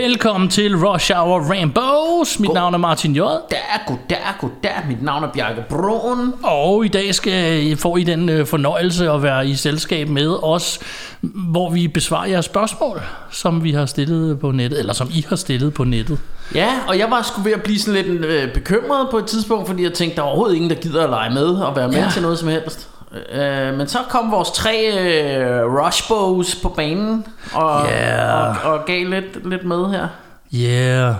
Velkommen til Rush Hour Rainbows. Mit navn er Martin J. Goddag, goddag, goddag. Mit navn er Bjarke Broen. Og i dag skal får I den øh, fornøjelse at være i selskab med os, hvor vi besvarer jeres spørgsmål, som vi har stillet på nettet, eller som I har stillet på nettet. Ja, og jeg var sgu ved at blive sådan lidt øh, bekymret på et tidspunkt, fordi jeg tænkte, der er overhovedet ingen, der gider at lege med og være med ja. til noget som helst. Øh, men så kom vores tre øh, rushbows på banen og, Ja. og, og gav lidt, lidt med her. Yeah.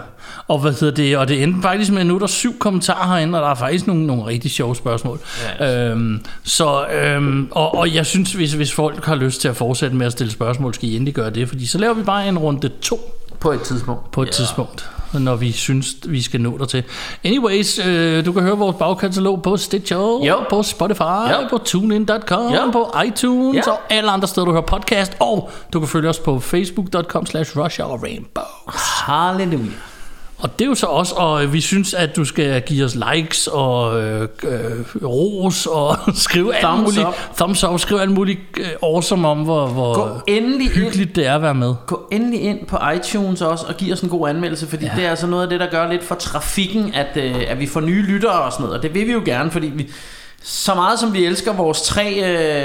Og hvad hedder det? Og det endte faktisk med, at nu er der syv kommentarer herinde, og der er faktisk nogle, nogle rigtig sjove spørgsmål. Ja. Øhm, så, øhm, og, og jeg synes, hvis, hvis folk har lyst til at fortsætte med at stille spørgsmål, skal I endelig gøre det, fordi så laver vi bare en runde to På et tidspunkt. på et ja. tidspunkt, når vi synes, vi skal nå dertil. Anyways, øh, du kan høre vores bagkatalog på Stitcher, Jo. på Spotify, Jo. på TuneIn.com, Jo. på iTunes Ja. og alle andre steder, du hører podcast. Og du kan følge os på Facebook.com slash Rush Hour Rainbow. Halleluja. Og det er jo så også, og vi synes, at du skal give os likes og øh, øh, ros og skrive alt Thumbs muligt. up. Thumbs up. Skrive alt muligt øh, awesome om, hvor, hvor Gå endelig ind, hyggeligt det er at være med. gå endelig ind på iTunes også og giv os en god anmeldelse, fordi ja. det er altså noget af det, der gør lidt for trafikken, at, øh, at vi får nye lyttere og sådan noget. Og det vil vi jo gerne, fordi vi, så meget som vi elsker vores tre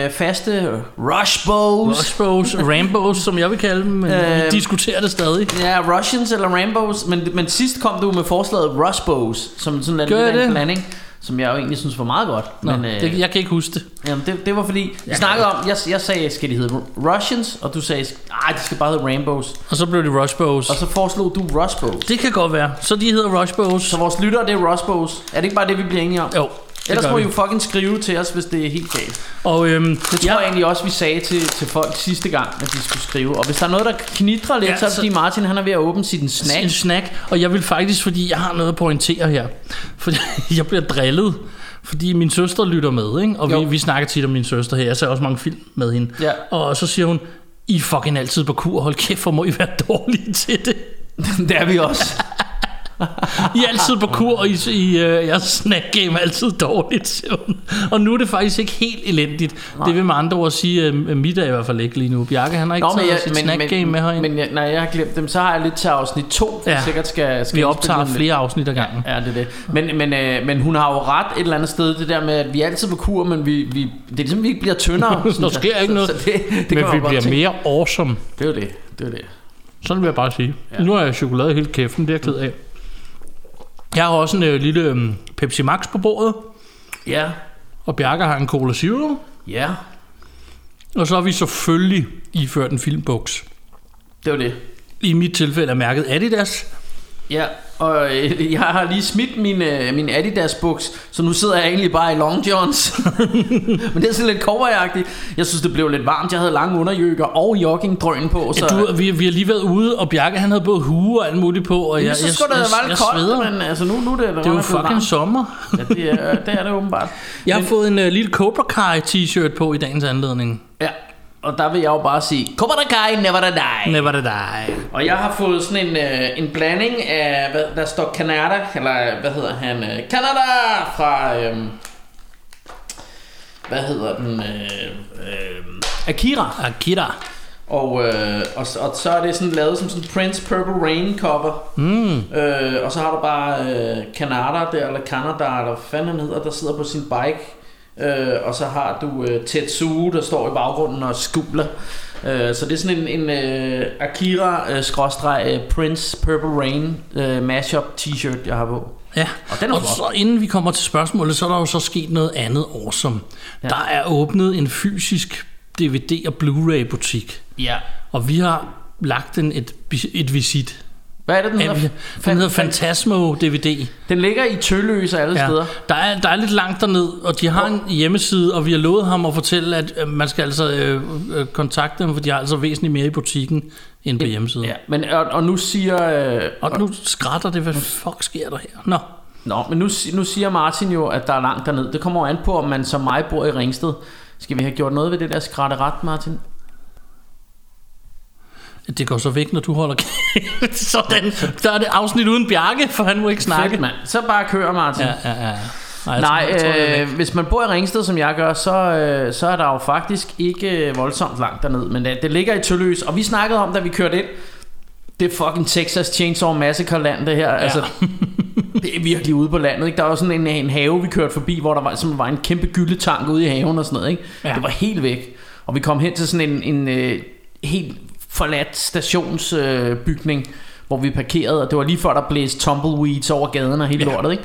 øh, faste rushbows, Rushbows, Rambos, som jeg vil kalde dem, men øh, vi Øhm. diskuterer det stadig. Ja, Russians eller Rambos, men, men sidst kom du med forslaget Rushbows, som sådan en, jeg en blanding, som jeg jo egentlig synes var meget godt. Nå, men, øh, det, jeg kan ikke huske det. jamen, det, det var fordi, vi snakkede om, jeg, jeg sagde, skal de hedde Russians, og du sagde, nej, de skal bare hedde Rambos. Og så blev det Rushbows. Og så foreslog du Rushbows. Det kan godt være. Så de hedder Rushbows. Så vores lyttere, det er Rushbows. Er det ikke bare det, vi bliver enige om? Jo, Ellers må I vi. jo fucking skrive til os, hvis det er helt galt. Og øhm, Det tror ja, jeg egentlig også, vi sagde til, til folk sidste gang, at de skulle skrive. Og hvis der er noget, der knitrer lidt, Ja, så er det fordi Martin han er ved at åbne sin snack. en snack. Og jeg vil faktisk, fordi jeg har noget at pointere her. Fordi jeg bliver drillet. Fordi min søster lytter med, ikke? Og vi, vi snakker tit om min søster her. Jeg ser også mange film med hende. Ja. Og så siger hun, I er fucking altid på kur. Hold kæft, hvor må I være dårlige til det. det er vi også. I er altid på kur, og I, I, uh, jeres snack game er altid dårligt. Og nu er det faktisk ikke helt elendigt. Nej. Det vil med andre ord sige, at mit er i hvert fald ikke lige nu. Bjarke, han har ikke Nå, taget sit snack game med herinde. men jeg, nej, jeg har glemt dem. Så har jeg lidt til afsnit 2, Ja. ja. sikkert skal, skal vi optager dem lidt. flere afsnit ad gangen. Ja, det er det. Men, men, øh, men hun har jo ret et eller andet sted, det der med, at vi er altid på kur, men vi, vi, det er ligesom, vi ikke bliver tyndere. jeg. sker ikke noget. Så, så det, det Men vi bliver tænke. mere awesome. Det er jo det. Det er det. Sådan vil jeg bare sige. Ja. Nu har jeg chokolade helt kæften, det er jeg ked af. Jeg har også en øh, lille øh, Pepsi Max på bordet, Ja. og Bjarke har en Cola Zero, Ja. og så har vi selvfølgelig iført en filmbuks. Det var det. I mit tilfælde er mærket Adidas. Ja, og øh, jeg har lige smidt min, øh, min Adidas buks, så nu sidder jeg egentlig bare i long johns. Men det er sådan lidt cowboyagtigt. Jeg synes, det blev lidt varmt. Jeg havde lange underjøkker og joggingdrøn på. Så, Ja, du, vi, vi har lige været ude, og Bjarke han havde både hue og alt muligt på, og jeg, så jeg, skulle det jeg, være jeg, lidt koldt, sveder. men altså nu, nu er det, Det er jo fucking sommer. Ja, det er, det er det åbenbart. Jeg har fået en uh, lille Cobra Kai t-shirt på i dagens anledning. Ja, og der vil jeg jo bare sige, Cobra Kai, never die. Never the die. Og jeg har fået sådan en, øh, en blanding af, hvad, der står Canada, eller hvad hedder han, øh, Canada fra, øh, hvad hedder den, øh, øh, Akira. Akira. Og, øh, og, så- og så er det sådan lavet som sådan Prince Purple Rain cover. Mm. Øh, og så har du bare øh, Canada der, eller Canada, eller hvad fanden han hedder, der sidder på sin bike. Øh, og så har du øh, Tetsuo, der står i baggrunden og skuler. Øh, så det er sådan en, en øh, Akira øh, øh, Prince Purple Rain øh, mashup t-shirt, jeg har på. Ja, Og den er og så inden vi kommer til spørgsmålet, så er der jo så sket noget andet awesome. Ja. Der er åbnet en fysisk DVD- og Blu-ray butik, Ja. og vi har lagt den et, et visit. Hvad er det, den hedder? den hedder Fantasmo DVD. Den ligger i Tølløse alle Ja. steder. Der, er, der er lidt langt derned, og de har en hjemmeside, og vi har lovet ham at fortælle, at øh, man skal altså øh, øh, kontakte dem, for de har altså væsentligt mere i butikken end på hjemmesiden. Ja, men og, og nu siger... Øh, Og nu skrætter det, hvad fuck sker der her? Nå, Nå, men nu, nu siger Martin jo, at der er langt derned. Det kommer jo an på, om man som mig bor i Ringsted. Skal vi have gjort noget ved det der skratteret, Martin? Det går så væk, når du holder kæft. Sådan. Der er det afsnit uden Bjarke, for han må ikke snakke. Fedt, mand. Så bare kør, Martin. Ja, ja, ja. Nej, Nej tror, tror, øh, hvis man bor i Ringsted, som jeg gør, så, øh, så er der jo faktisk ikke voldsomt langt derned. Men det, det ligger i Tølløs, og vi snakkede om, da vi kørte ind, det er fucking Texas Chainsaw Massacre land, det her. Ja. Altså, det er virkelig ude på landet. Ikke? Der var sådan en, en have, vi kørte forbi, hvor der var, som var en kæmpe gyldetank ude i haven og sådan noget. Ikke? Ja. Det var helt væk. Og vi kom hen til sådan en, en en helt forladt stationsbygning, øh, hvor vi parkerede, og det var lige før der blæste tumbleweeds over gaden og hele ja. lortet, ikke?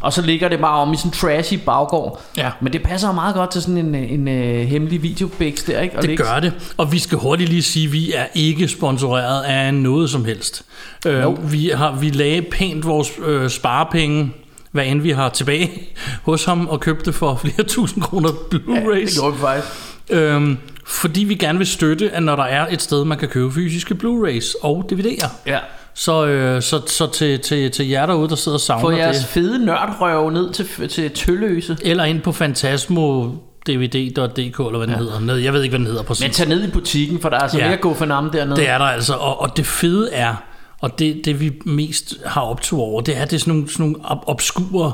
Og så ligger det bare om i sådan en trashy baggård. Ja. Men det passer meget godt til sådan en, en, en uh, hemmelig videobæks der, ikke? Og det gør det. Og vi skal hurtigt lige sige, at vi er ikke sponsoreret af noget som helst. Uh, vi, har, vi lagde pænt vores uh, sparepenge hvad end vi har tilbage hos ham, og købte for flere tusind kroner Blu-rays. Ja, det gjorde vi faktisk. Øhm, fordi vi gerne vil støtte, at når der er et sted, man kan købe fysiske Blu-rays og DVD'er, ja. så, øh, så, så til, til, til jer derude, der sidder og savner Få jeres det. fede nørdrøv ned til, til Tølløse. Eller ind på Fantasmo dvd.dk eller hvad den ja. hedder. Ned, jeg ved ikke, hvad den hedder præcis. Men tag ned i butikken, for der er altså ja, mere gå for navn dernede. Det er der altså, og, og det fede er, og det, det vi mest har optog over, det er, det er sådan nogle, sådan nogle obskure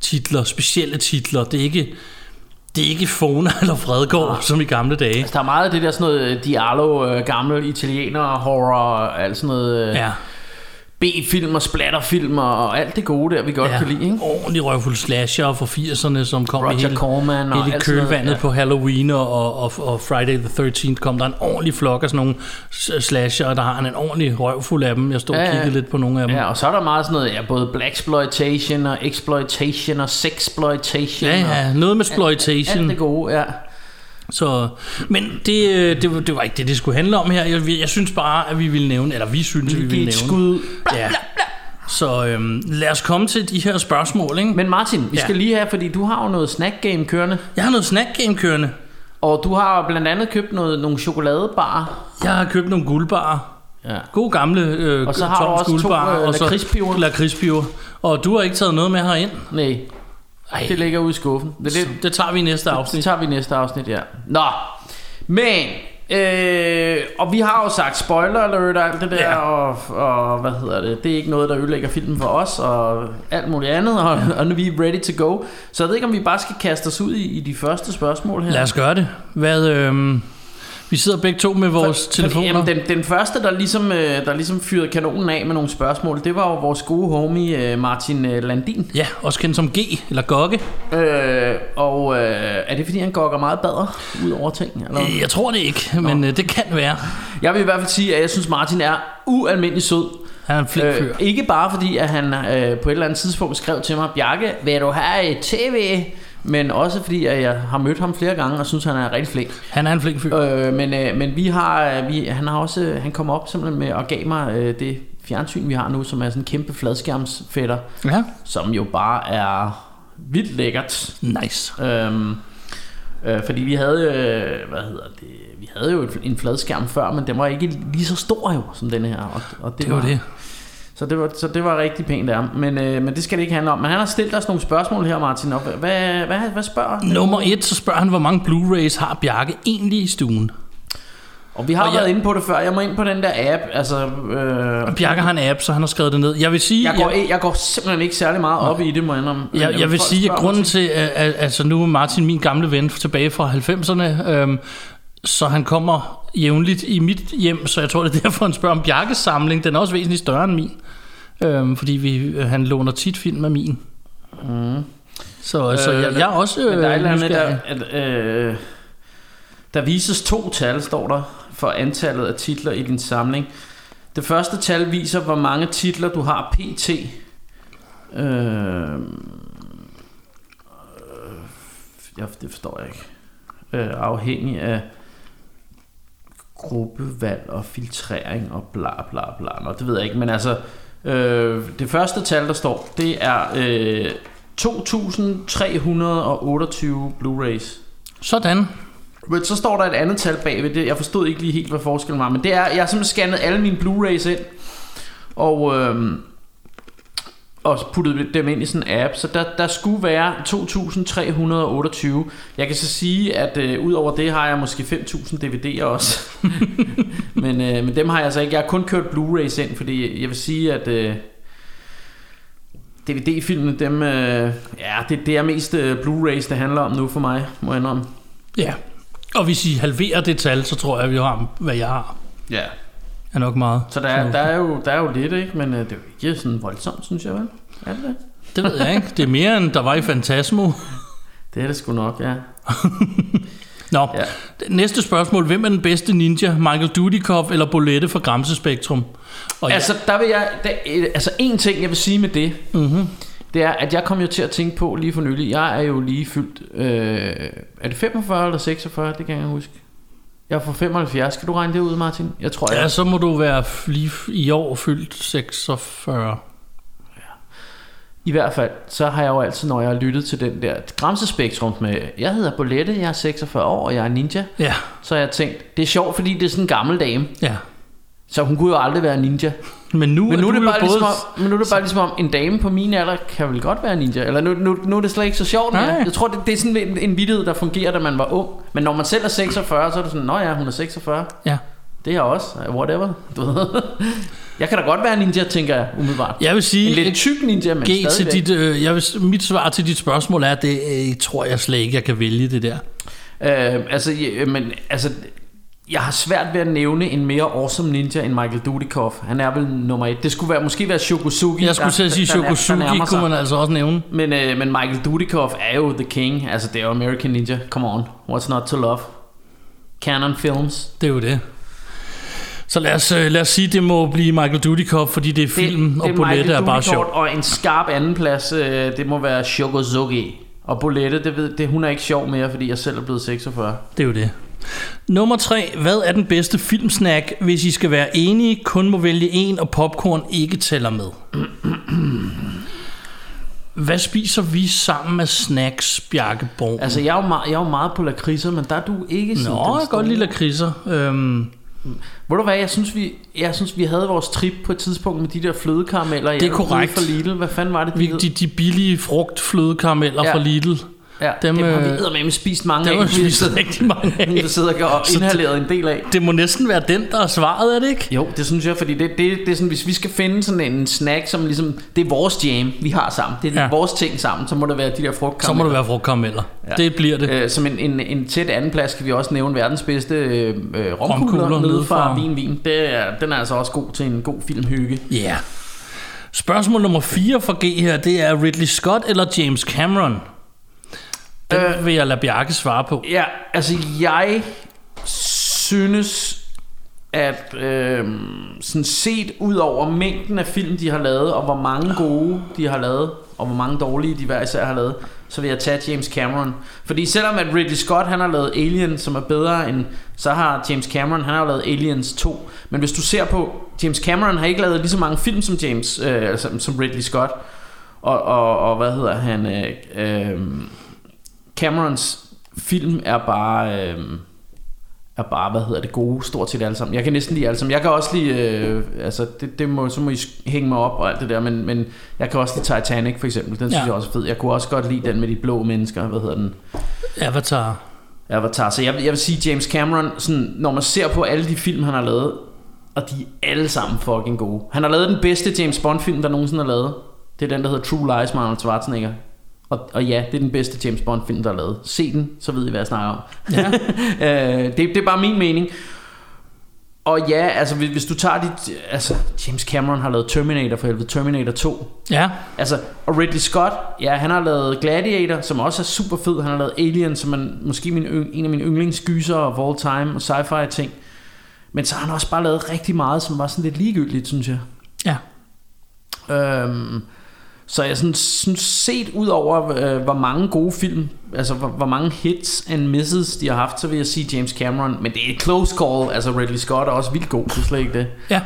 titler, specielle titler. Det er ikke det er ikke Fona eller Fredgård, ja. som i gamle dage. Altså, der er meget af det der sådan noget øh, Diallo, øh, gamle italiener, horror, alt sådan noget... Øh, ja. B-film og splatterfilm og alt det gode der, vi godt ja, kan lide. Ikke? Ordentlig røvfuld slasher fra 80'erne, som kom Roger i hele, Corman hele og kølvandet ja. på Halloween og, og, og Friday the 13th kom der en ordentlig flok af sådan nogle slasher, og der har han en ordentlig røvfuld af dem. Jeg stod ja, og kiggede lidt på nogle af dem. Ja, og så er der meget sådan noget, ja, både blaxploitation og exploitation og sexploitation. Ja, ja, noget med exploitation. Alt det gode, ja. Så, men det, øh, det, det var ikke det, det skulle handle om her. Jeg, jeg synes bare, at vi ville nævne, eller vi synes, vi at vi ville nævne. skud. Ja. Så øhm, lad os komme til de her spørgsmål. Ikke? Men Martin, vi ja. skal lige have, fordi du har jo noget snack game kørende. Jeg har noget snack game kørende. Og du har blandt andet købt noget, nogle chokoladebarer. Jeg har købt nogle guldbarer. Ja. God gamle øh, Og så har du også guldbar, to øh, lakridspiver. lakridspiver. Og du har ikke taget noget med herind? Nej. Ej. Det ligger ude i skuffen. Det, det, det tager vi i næste afsnit. Det, det tager vi i næste afsnit, ja. Nå, men... Øh, og vi har jo sagt spoiler alert og alt det der, ja. og, og hvad hedder det, det er ikke noget, der ødelægger filmen for os, og alt muligt andet, og, og nu er vi ready to go. Så jeg ved ikke, om vi bare skal kaste os ud i, i de første spørgsmål her. Lad os gøre det. Hvad, øh, vi sidder begge to med vores for, telefoner. For, jamen, den, den første, der ligesom, øh, der ligesom fyrede kanonen af med nogle spørgsmål, det var jo vores gode homie øh, Martin øh, Landin. Ja, også kendt som G, eller Gogge. Øh, og øh, er det fordi, han gokker meget bedre ud over ting? Eller? Jeg tror det ikke, men øh, det kan være. Jeg vil i hvert fald sige, at jeg synes, Martin er ualmindelig sød. Han er en flink fyr. Øh, ikke bare fordi, at han øh, på et eller andet tidspunkt skrev til mig, Bjarke, vil du have et tv? Men også fordi at jeg har mødt ham flere gange og synes han er rigtig flink. Han er en flink fyr. Øh, men øh, men vi har vi han har også han kom op simpelthen med og gav mig øh, det fjernsyn vi har nu som er sådan en kæmpe fladskærmsfætter. Ja. Som jo bare er vildt lækkert. Nice. Øhm, øh, fordi vi havde øh, hvad hedder det vi havde jo en fladskærm før, men den var ikke lige så stor jo som denne her og, og det, det var, var det. Så det var, så det var rigtig pænt ham. Men, øh, men det skal det ikke handle om. Men han har stillet os nogle spørgsmål her, Martin. Og hvad, hvad, hvad spørger Nummer et, så spørger han, hvor mange Blu-rays har Bjarke egentlig i stuen? Og vi har og været jeg, inde på det før. Jeg må ind på den der app. Altså, øh, Bjarke har en app, så han har skrevet det ned. Jeg vil sige... Jeg går, jeg, jeg går simpelthen ikke særlig meget op i det, må jeg indrømme. Jeg, jeg, jeg vil sige, at grunden til... At, altså nu er Martin min gamle ven tilbage fra 90'erne. Øh, så han kommer jævnligt i mit hjem, så jeg tror, det er derfor, han spørger om Bjarkes samling. Den er også væsentligt større end min. Øhm, fordi vi, øh, han låner tit film af min. Mm. Så, øh, så jeg, jeg er også øh, der, er andet, der, at, øh, der vises to tal, står der, for antallet af titler i din samling. Det første tal viser, hvor mange titler du har pt. Øh, øh, ja, det forstår jeg ikke. Øh, afhængig af gruppevalg og filtrering og bla bla bla. Nå, det ved jeg ikke, men altså Øh, det første tal, der står, det er øh, 2.328 Blu-rays. Sådan. Men så står der et andet tal bagved det. Jeg forstod ikke lige helt, hvad forskellen var. Men det er, jeg har simpelthen scannet alle mine Blu-rays ind. Og, øh, og puttet dem ind i sådan en app, så der, der skulle være 2.328. Jeg kan så sige, at øh, ud over det har jeg måske 5.000 DVD'er også. men, øh, men dem har jeg altså ikke. Jeg har kun kørt Blu-rays ind, fordi jeg vil sige, at øh, DVD-filmene, dem, øh, ja, det, det er mest øh, Blu-rays, det handler om nu for mig, må jeg indrømme. Ja. Og hvis I halverer det tal, så tror jeg, at vi har, hvad jeg har. Ja. Er nok meget. Så der, er, der, er, jo, der er jo lidt, ikke? Men øh, det er jo ikke sådan voldsomt, synes jeg, vel? Er det det? Det ved jeg ikke. Det er mere, end der var i Fantasmo. Det er det sgu nok, ja. Nå, Ja. næste spørgsmål. Hvem er den bedste ninja? Michael Dudikoff eller Bolette fra Gramse Spektrum? Og Altså, der vil jeg... Der, øh, altså, en ting, jeg vil sige med det, mm-hmm. det er, at jeg kom jo til at tænke på lige for nylig. Jeg er jo lige fyldt... Øh, er det 45 eller 46? Det kan jeg huske. Jeg fra 75. Kan du regne det ud, Martin? Jeg tror, jeg... ja, så må du være lige i år fyldt 46. I hvert fald, så har jeg jo altid, når jeg har lyttet til den der Gramsespektrum med, jeg hedder Bolette, jeg er 46 år, og jeg er ninja, Ja, så har jeg tænkt, det er sjovt, fordi det er sådan en gammel dame, ja. Så hun kunne jo aldrig være ninja. Men nu, Men nu er, det bare både... ligesom om, men nu er det bare ligesom om, en dame på min alder kan vel godt være ninja. Eller nu, nu, nu er det slet ikke så sjovt. Nej. Jeg tror, det, det er sådan en, en vittighed, der fungerer, da man var ung. Men når man selv er 46, så er det sådan, nå ja, hun er 46. Ja. Det er jeg også. Whatever. Du ved. Jeg kan da godt være ninja, tænker jeg umiddelbart. Jeg vil sige, En lidt tyk ninja, men G til stadigvæk. dit, øh, jeg vil, mit svar til dit spørgsmål er, at det øh, tror jeg slet ikke, jeg kan vælge det der. Øh, altså, ja, men, altså, jeg har svært ved at nævne en mere awesome ninja end Michael Dudikoff. Han er vel nummer et. Det skulle være, måske være Shokosugi. Jeg skulle til at sige, der- sig. kunne man altså også nævne. Men, øh, men Michael Dudikoff er jo the king. Altså, det er jo American Ninja. Come on. What's not to love? Canon Films. Det er jo det. Så lad os, øh, lad os sige, det må blive Michael Dudikoff, fordi det er film, og Bolette er bare sjov. Og en skarp andenplads, øh, det må være Shokosugi. Og Bolette, det ved, det, hun er ikke sjov mere, fordi jeg selv er blevet 46. Det er jo det. Nummer tre. Hvad er den bedste filmsnack, hvis I skal være enige, kun må vælge en, og popcorn ikke tæller med? Hvad spiser vi sammen med snacks, Bjarke Borg? Altså, jeg er jo meget, jeg er jo meget på lakridser, men der er du ikke sådan Nå, jeg kan godt lide lakridser. Øhm, Ved du hvad, jeg synes, vi, jeg synes, vi havde vores trip på et tidspunkt med de der flødekarameller. Det er korrekt. For Lidl. Hvad fanden var det, de de, de billige frugtflødekarameller Ja. fra Lidl. Ja, dem, dem, dem har vi øh, eddermame spist mange Der af. har spist rigtig mange af. siddet og Så det- inhaleret en del af. Det må næsten være den, der er svaret, er det ikke? Jo, det synes jeg, fordi det, det, det er sådan, hvis vi skal finde sådan en snack, som ligesom, det er vores jam, vi har sammen. Det er Ja. vores ting sammen, så må det være de der frugtkarameller. Så må det være frugtkarameller. Ja. Det bliver det. Øh, som en, en, en tæt anden plads kan vi også nævne verdens bedste øh, øh, Romkugler romkugler nede fra- Vin Vin. Det er, den er altså også god til en god filmhygge. Ja. Yeah. Spørgsmål nummer 4 for G her, det er Ridley Scott eller James Cameron? Den øh, vil jeg lade Bjarke svare på. Ja, altså jeg synes, at øh, sådan set ud over mængden af film, de har lavet, og hvor mange gode de har lavet, og hvor mange dårlige de hver især har lavet, så vil jeg tage James Cameron. Fordi selvom at Ridley Scott han har lavet Alien, som er bedre end, så har James Cameron, han har lavet Aliens 2. Men hvis du ser på, James Cameron har ikke lavet lige så mange film som James, øh, som, som Ridley Scott. Og, og, og hvad hedder han? Øh, øh, Camerons film er bare... Øh, er bare, hvad hedder det, gode, stort set alle sammen. Jeg kan næsten lide alle sammen. Jeg kan også lide, øh, altså, det, det må, så må I hænge mig op og alt det der, men, men jeg kan også lide Titanic for eksempel. Den synes Ja. jeg også er fed. Jeg kunne også godt lide den med de blå mennesker, hvad hedder den? Avatar. Avatar. Så jeg, jeg vil sige, James Cameron, sådan, når man ser på alle de film, han har lavet, og de er alle sammen fucking gode. Han har lavet den bedste James Bond film, der nogensinde har lavet. Det er den, der hedder True Lies med Arnold Schwarzenegger. Og, og ja, det er den bedste James Bond film, der er lavet. Se den, så ved I, hvad jeg snakker om. Ja. øh, det, det er bare min mening. Og ja, altså hvis, hvis du tager dit... Altså, James Cameron har lavet Terminator for helvede, Terminator 2. ja. Altså, og Ridley Scott, ja, han har lavet Gladiator, som også er super fed. Han har lavet Alien, som er måske min, en af mine yndlingsgyser of all time, og sci-fi ting. Men så har han også bare lavet rigtig meget, som var sådan lidt ligegyldigt, synes jeg. Ja. Øhm, så jeg sådan, synes set ud over, øh, hvor mange gode film, altså hvor, hvor mange hits and misses de har haft, så vil jeg sige James Cameron. Men det er et close call, altså Ridley Scott er også vildt god, det er slet ikke det. Ja.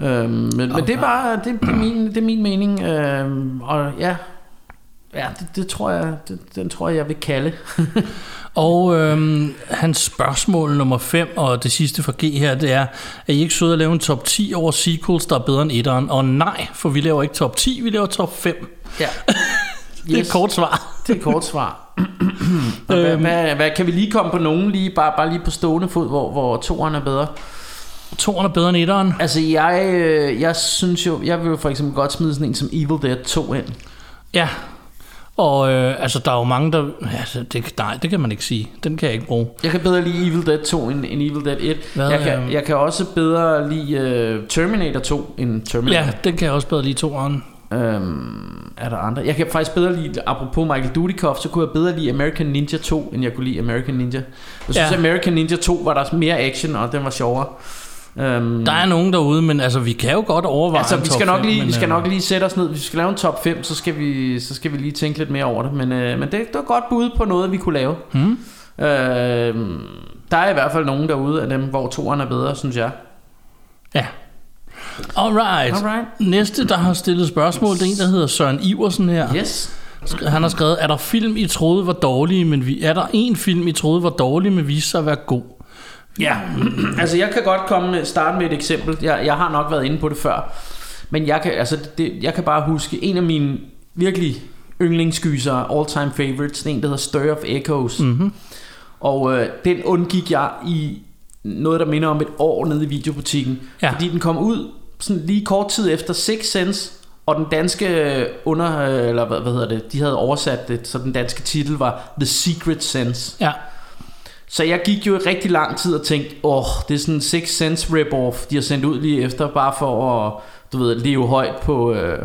Øhm, men, men det er bare, det, det, er min, det er min mening. Øhm, og ja, ja, det, det tror jeg, det, den tror jeg, jeg vil kalde. Og øhm, hans spørgsmål nummer 5, og det sidste fra G her, det er, er I ikke søde at lave en top 10 over sequels, der er bedre end etteren? Og nej, for vi laver ikke top 10, vi laver top 5. Ja. Det er et kort svar. Det er et kort svar. Hvad, Øhm. hvad, hvad, kan vi lige komme på nogen, lige, bare, bare lige på stående fod, hvor, hvor toeren er bedre? Toren er bedre end etteren. Altså, jeg, øh, jeg synes jo, jeg vil jo for eksempel godt smide sådan en som Evil Dead 2 ind. Ja. Og øh, altså, der er jo mange, der... Altså, det, nej, det kan man ikke sige. Den kan jeg ikke bruge. Jeg kan bedre lide Evil Dead 2 end, end Evil Dead 1. Hvad, jeg, kan, øh, jeg kan også bedre lide uh, Terminator 2 end Terminator. Ja, den kan jeg også bedre lide toren. Øhm, er der andre? Jeg kan faktisk bedre lide, apropos Michael Dudikoff, så kunne jeg bedre lide American Ninja 2, end jeg kunne lide American Ninja. Jeg synes, ja. American Ninja 2 var der mere action, og den var sjovere. Øhm, Der er nogen derude, men altså, vi kan jo godt overveje altså, vi skal, nok fem, lige, men, vi skal nok lige sætte os ned. Hvis vi skal lave en top 5, så skal vi, så skal vi lige tænke lidt mere over det. Men, øh, men det, det var godt bud på noget, vi kunne lave. Hmm? Øh, der er i hvert fald nogen derude af dem, hvor toeren er bedre, synes jeg. Ja. Alright. Alright. Næste, der har stillet spørgsmål, det er en, der hedder Søren Iversen her. Yes. Han har skrevet, er der film, I troede var dårlige, men vi, er der en film, I troede var dårlig, men viste sig at være god? Ja, altså jeg kan godt komme starte med et eksempel. Jeg, jeg har nok været inde på det før. Men jeg kan, altså det, jeg kan bare huske en af mine virkelig yndlingsgyser, all time favorites, en, der hedder Stir of Echoes. Mm-hmm. Og øh, den undgik jeg i noget, der minder om et år nede i videobutikken. Ja. Fordi den kom ud sådan lige kort tid efter Six Sense, og den danske under, øh, eller hvad, hvad hedder det, de havde oversat det, så den danske titel var The Secret Sense. Ja. Så jeg gik jo i rigtig lang tid og tænkte, åh, oh, det er sådan en Six Sense rip-off, de har sendt ud lige efter, bare for at, du ved, leve højt på, øh,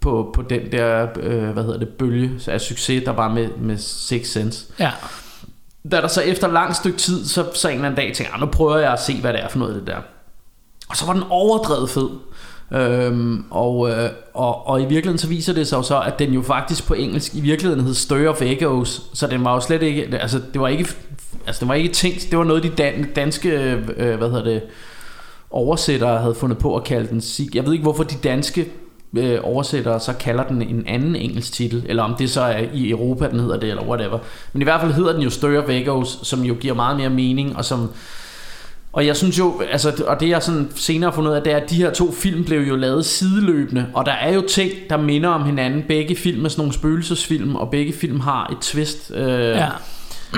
på, på den der, øh, hvad hedder det, bølge af succes, der var med, med Six Sense. Ja. Da der så efter lang stykke tid, så, så en eller anden dag tænkte jeg, "Ah, nu prøver jeg at se, hvad det er for noget det der. Og så var den overdrevet fed. Øhm, og, øh, og, og i virkeligheden så viser det sig jo så, at den jo faktisk på engelsk i virkeligheden hed Stir of Echoes, så den var jo slet ikke, altså det var ikke, altså det var ikke tænkt, det var noget de dan, danske, øh, hvad hedder det, oversættere havde fundet på at kalde den. Sig- Jeg ved ikke hvorfor de danske øh, oversættere så kalder den en anden engelsk titel, eller om det så er i Europa den hedder det, eller whatever. Men i hvert fald hedder den jo Stir of som jo giver meget mere mening, og som og jeg synes jo, altså, og det jeg sådan senere har fundet ud af, det er, at de her to film blev jo lavet sideløbende, og der er jo ting, der minder om hinanden. Begge film er sådan nogle spøgelsesfilm, og begge film har et twist. Øh, Ja.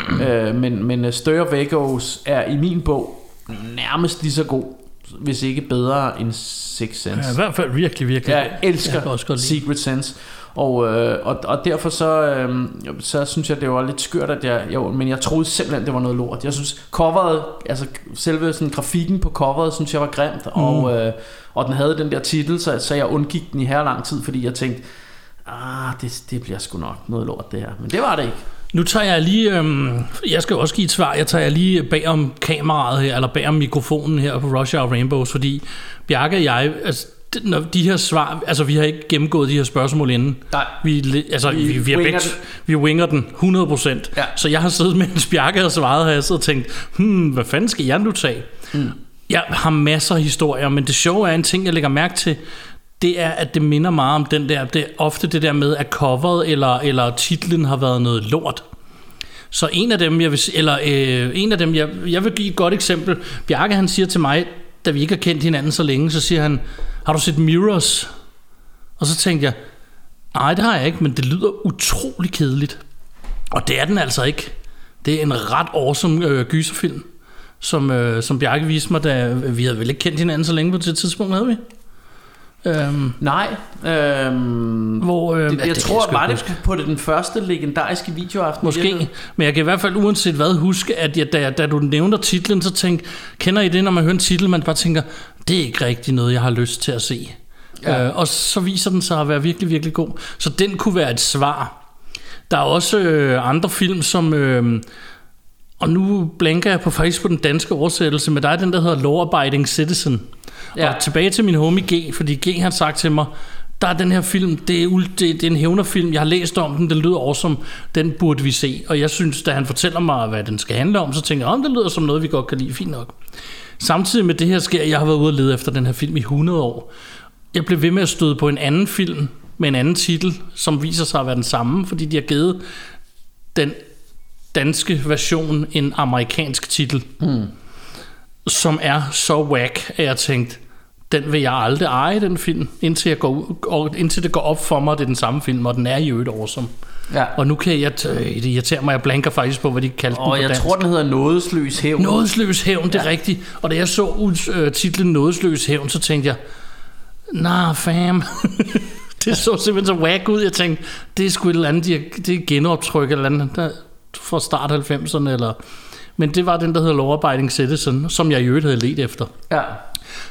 øh, men, men øh, of Echoes er i min bog nærmest lige så god, hvis ikke bedre end Six Sense. ja. I hvert fald virkelig, virkelig. Jeg elsker Jeg også. Secret Sense. Og, øh, og, og derfor så, øh, så synes jeg, det var lidt skørt, at jeg, jo, men jeg troede simpelthen, det var noget lort. Jeg synes, coveret, altså selve sådan, grafikken på coveret, synes jeg var grimt, mm. og, øh, og den havde den der titel, så, så jeg undgik den i her lang tid, fordi jeg tænkte, ah, det, det bliver sgu nok noget lort det her. Men det var det ikke. Nu tager jeg lige, øhm, jeg skal også give et svar, jeg tager jeg lige bag om kameraet her, eller bag om mikrofonen her på Rush Hour Rainbows, fordi Bjarke og jeg, altså, når de her svar, altså vi har ikke gennemgået de her spørgsmål inden. Nej. Vi, altså, vi, Vi vi, winger begge, den. vi winger den 100%. Ja. Så jeg har siddet, mens Bjarke har svaret, har jeg siddet og tænkt, hmm, hvad fanden skal jeg nu tage? Mm. Jeg har masser af historier, men det sjove er en ting, jeg lægger mærke til, det er, at det minder meget om den der, det er ofte det der med, at coveret eller, eller titlen har været noget lort. Så en af dem, jeg vil, eller øh, en af dem, jeg, jeg vil give et godt eksempel. Bjarke han siger til mig, da vi ikke har kendt hinanden så længe, så siger han, har du set Mirrors? Og så tænkte jeg, nej det har jeg ikke, men det lyder utrolig kedeligt. Og det er den altså ikke. Det er en ret awesome øh, gyserfilm, som, øh, som Bjarke viste mig, da vi havde vel ikke kendt hinanden så længe på det tidspunkt, havde vi? Øhm, Nej. Øhm, hvor, øh, det, ja, jeg det tror, var det på det den første legendariske videoaften? Måske, men jeg kan i hvert fald uanset hvad huske, at jeg, da, jeg- da du nævner titlen, så tænk, kender I det, når man hører en titel, man bare tænker, det er ikke rigtig noget, jeg har lyst til at se. Ja. Øh, og så viser den sig at være virkelig, virkelig god. Så den kunne være et svar. Der er også øh, andre film, som... Øh, og nu blanker jeg på faktisk på den danske oversættelse, men der er den, der hedder Law Abiding Citizen. Ja. Og tilbage til min homie G, fordi G har sagt til mig, der er den her film, det er, det, det er en hævnerfilm, jeg har læst om den, den lyder awesome, den burde vi se. Og jeg synes, da han fortæller mig, hvad den skal handle om, så tænker jeg, om det lyder som noget, vi godt kan lide, fint nok. Samtidig med det her sker, jeg har været ude og lede efter den her film i 100 år. Jeg blev ved med at støde på en anden film, med en anden titel, som viser sig at være den samme, fordi de har givet den danske version en amerikansk titel, mm. Som er så whack, at jeg tænkte, den vil jeg aldrig eje, den film, indtil, jeg går, og indtil det går op for mig, at det er den samme film, og den er i øvrigt awesome. Ja. Og nu kan jeg, t- det irriterer mig, jeg blanker faktisk på, hvad de kaldte den Og på jeg dansk. tror, den hedder Nådesløs Hævn. Nådesløs hævn, det er rigtigt. Og da jeg så øh, titlen Nådesløs hævn, så tænkte jeg, nah fam, det så simpelthen så whack ud. Jeg tænkte, det er sgu et eller andet, de- det er genoptryk eller andet, der fra start 90'erne. Eller... Men det var den, der hedder Law Abiding Citizen, som jeg i øvrigt havde let efter. Ja.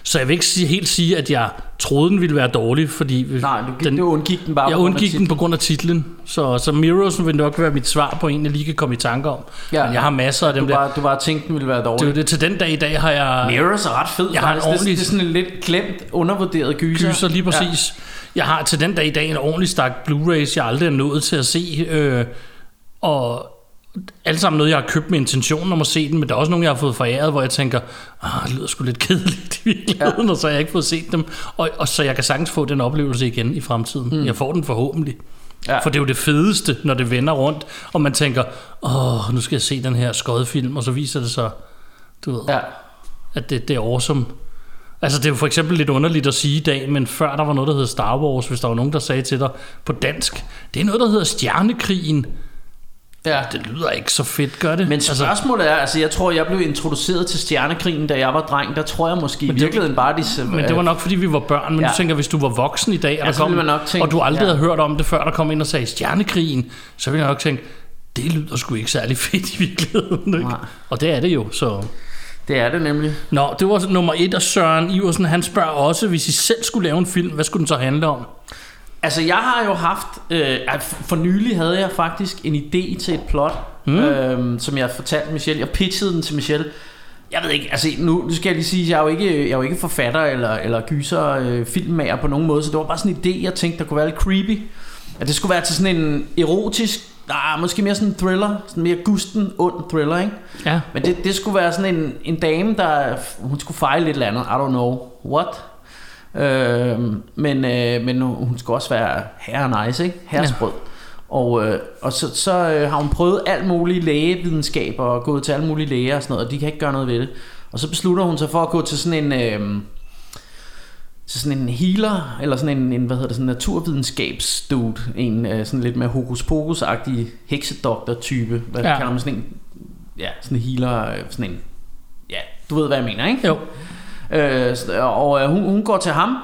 Så jeg vil ikke sige, helt sige, at jeg troede, den ville være dårlig, fordi Nej, du, den, du undgik den bare jeg undgik den på grund af titlen. Så, så Mirrors vil nok være mit svar på en, jeg lige kan komme i tanke om. Ja. Men jeg har masser af dem Du der. bare, du bare tænkte, den ville være Det dårlig. jo det, til den dag i dag har jeg... Mirrors er ret fed, Jeg har en faktisk. Det, ordentlig- det er sådan en lidt glemt, undervurderet gyser. gyser lige præcis. Ja. Jeg har til den dag i dag en ordentlig stak Blu-rays, jeg aldrig er nået til at se. Øh, og alle sammen noget, jeg har købt med intentionen om at se den, men der er også nogle, jeg har fået foræret, hvor jeg tænker, ah, det lyder sgu lidt kedeligt i virkeligheden, ja. og så har jeg ikke fået set dem. Og, og så jeg kan sagtens få den oplevelse igen i fremtiden. Mm. Jeg får den forhåbentlig. Ja. For det er jo det fedeste, når det vender rundt, og man tænker, åh, nu skal jeg se den her skodfilm, og så viser det sig, du ved, Ja. at det, det er awesome. Altså det er jo for eksempel lidt underligt at sige i dag, men før der var noget, der hed Star Wars, hvis der var nogen, der sagde til dig på dansk, det er noget, der hedder Stjernekrigen. Ja. Det lyder ikke så fedt, gør det? Men spørgsmålet er, altså jeg tror, jeg blev introduceret til Stjernekrigen, da jeg var dreng. Der tror jeg måske i det- virkeligheden bare, de... men det var nok, fordi vi var børn. Men ja. Du tænker, hvis du var voksen i dag, og, Ja, der kom, man nok tænke, og du aldrig ja. havde hørt om det, før der kom ind og sagde Stjernekrigen, så ville jeg nok tænke, det lyder sgu ikke særlig fedt i virkeligheden. Ikke? Nej. Og det er det jo, så... Det er det nemlig. Nå, det var nummer et, og Søren Iversen, han spørger også, hvis I selv skulle lave en film, hvad skulle den så handle om? Altså, jeg har jo haft... Øh, for nylig havde jeg faktisk en idé til et plot, mm. øh, som jeg fortalte Michelle. Jeg pitchede den til Michelle. Jeg ved ikke, altså nu, nu skal jeg lige sige, at jeg er jo ikke, jeg er jo ikke forfatter eller, eller gyser øh, filmmager på nogen måde, så det var bare sådan en idé, jeg tænkte, der kunne være lidt creepy. At det skulle være til sådan en erotisk, nej, måske mere sådan en thriller, sådan mere gusten, ond thriller, ikke? Ja, Men det, det skulle være sådan en, en dame, der hun skulle fejle lidt eller andet. I don't know what. Øh, men, øh, men hun skulle også være herre nice, ikke? Herresprød. Ja. Og, øh, og så, så øh, har hun prøvet alt muligt lægevidenskab og gået til alle mulige læger og sådan noget, og de kan ikke gøre noget ved det. Og så beslutter hun sig for at gå til sådan en... Øh, til sådan en healer, eller sådan en, en hvad hedder det, sådan en naturvidenskabsdude, en øh, sådan lidt mere hokus pokus-agtig heksedoktor-type, hvad Ja. ja. kalder man sådan en, ja, sådan en healer, øh, sådan en, ja, du ved hvad jeg mener, ikke? jo. Øh, og øh, hun, hun går til ham,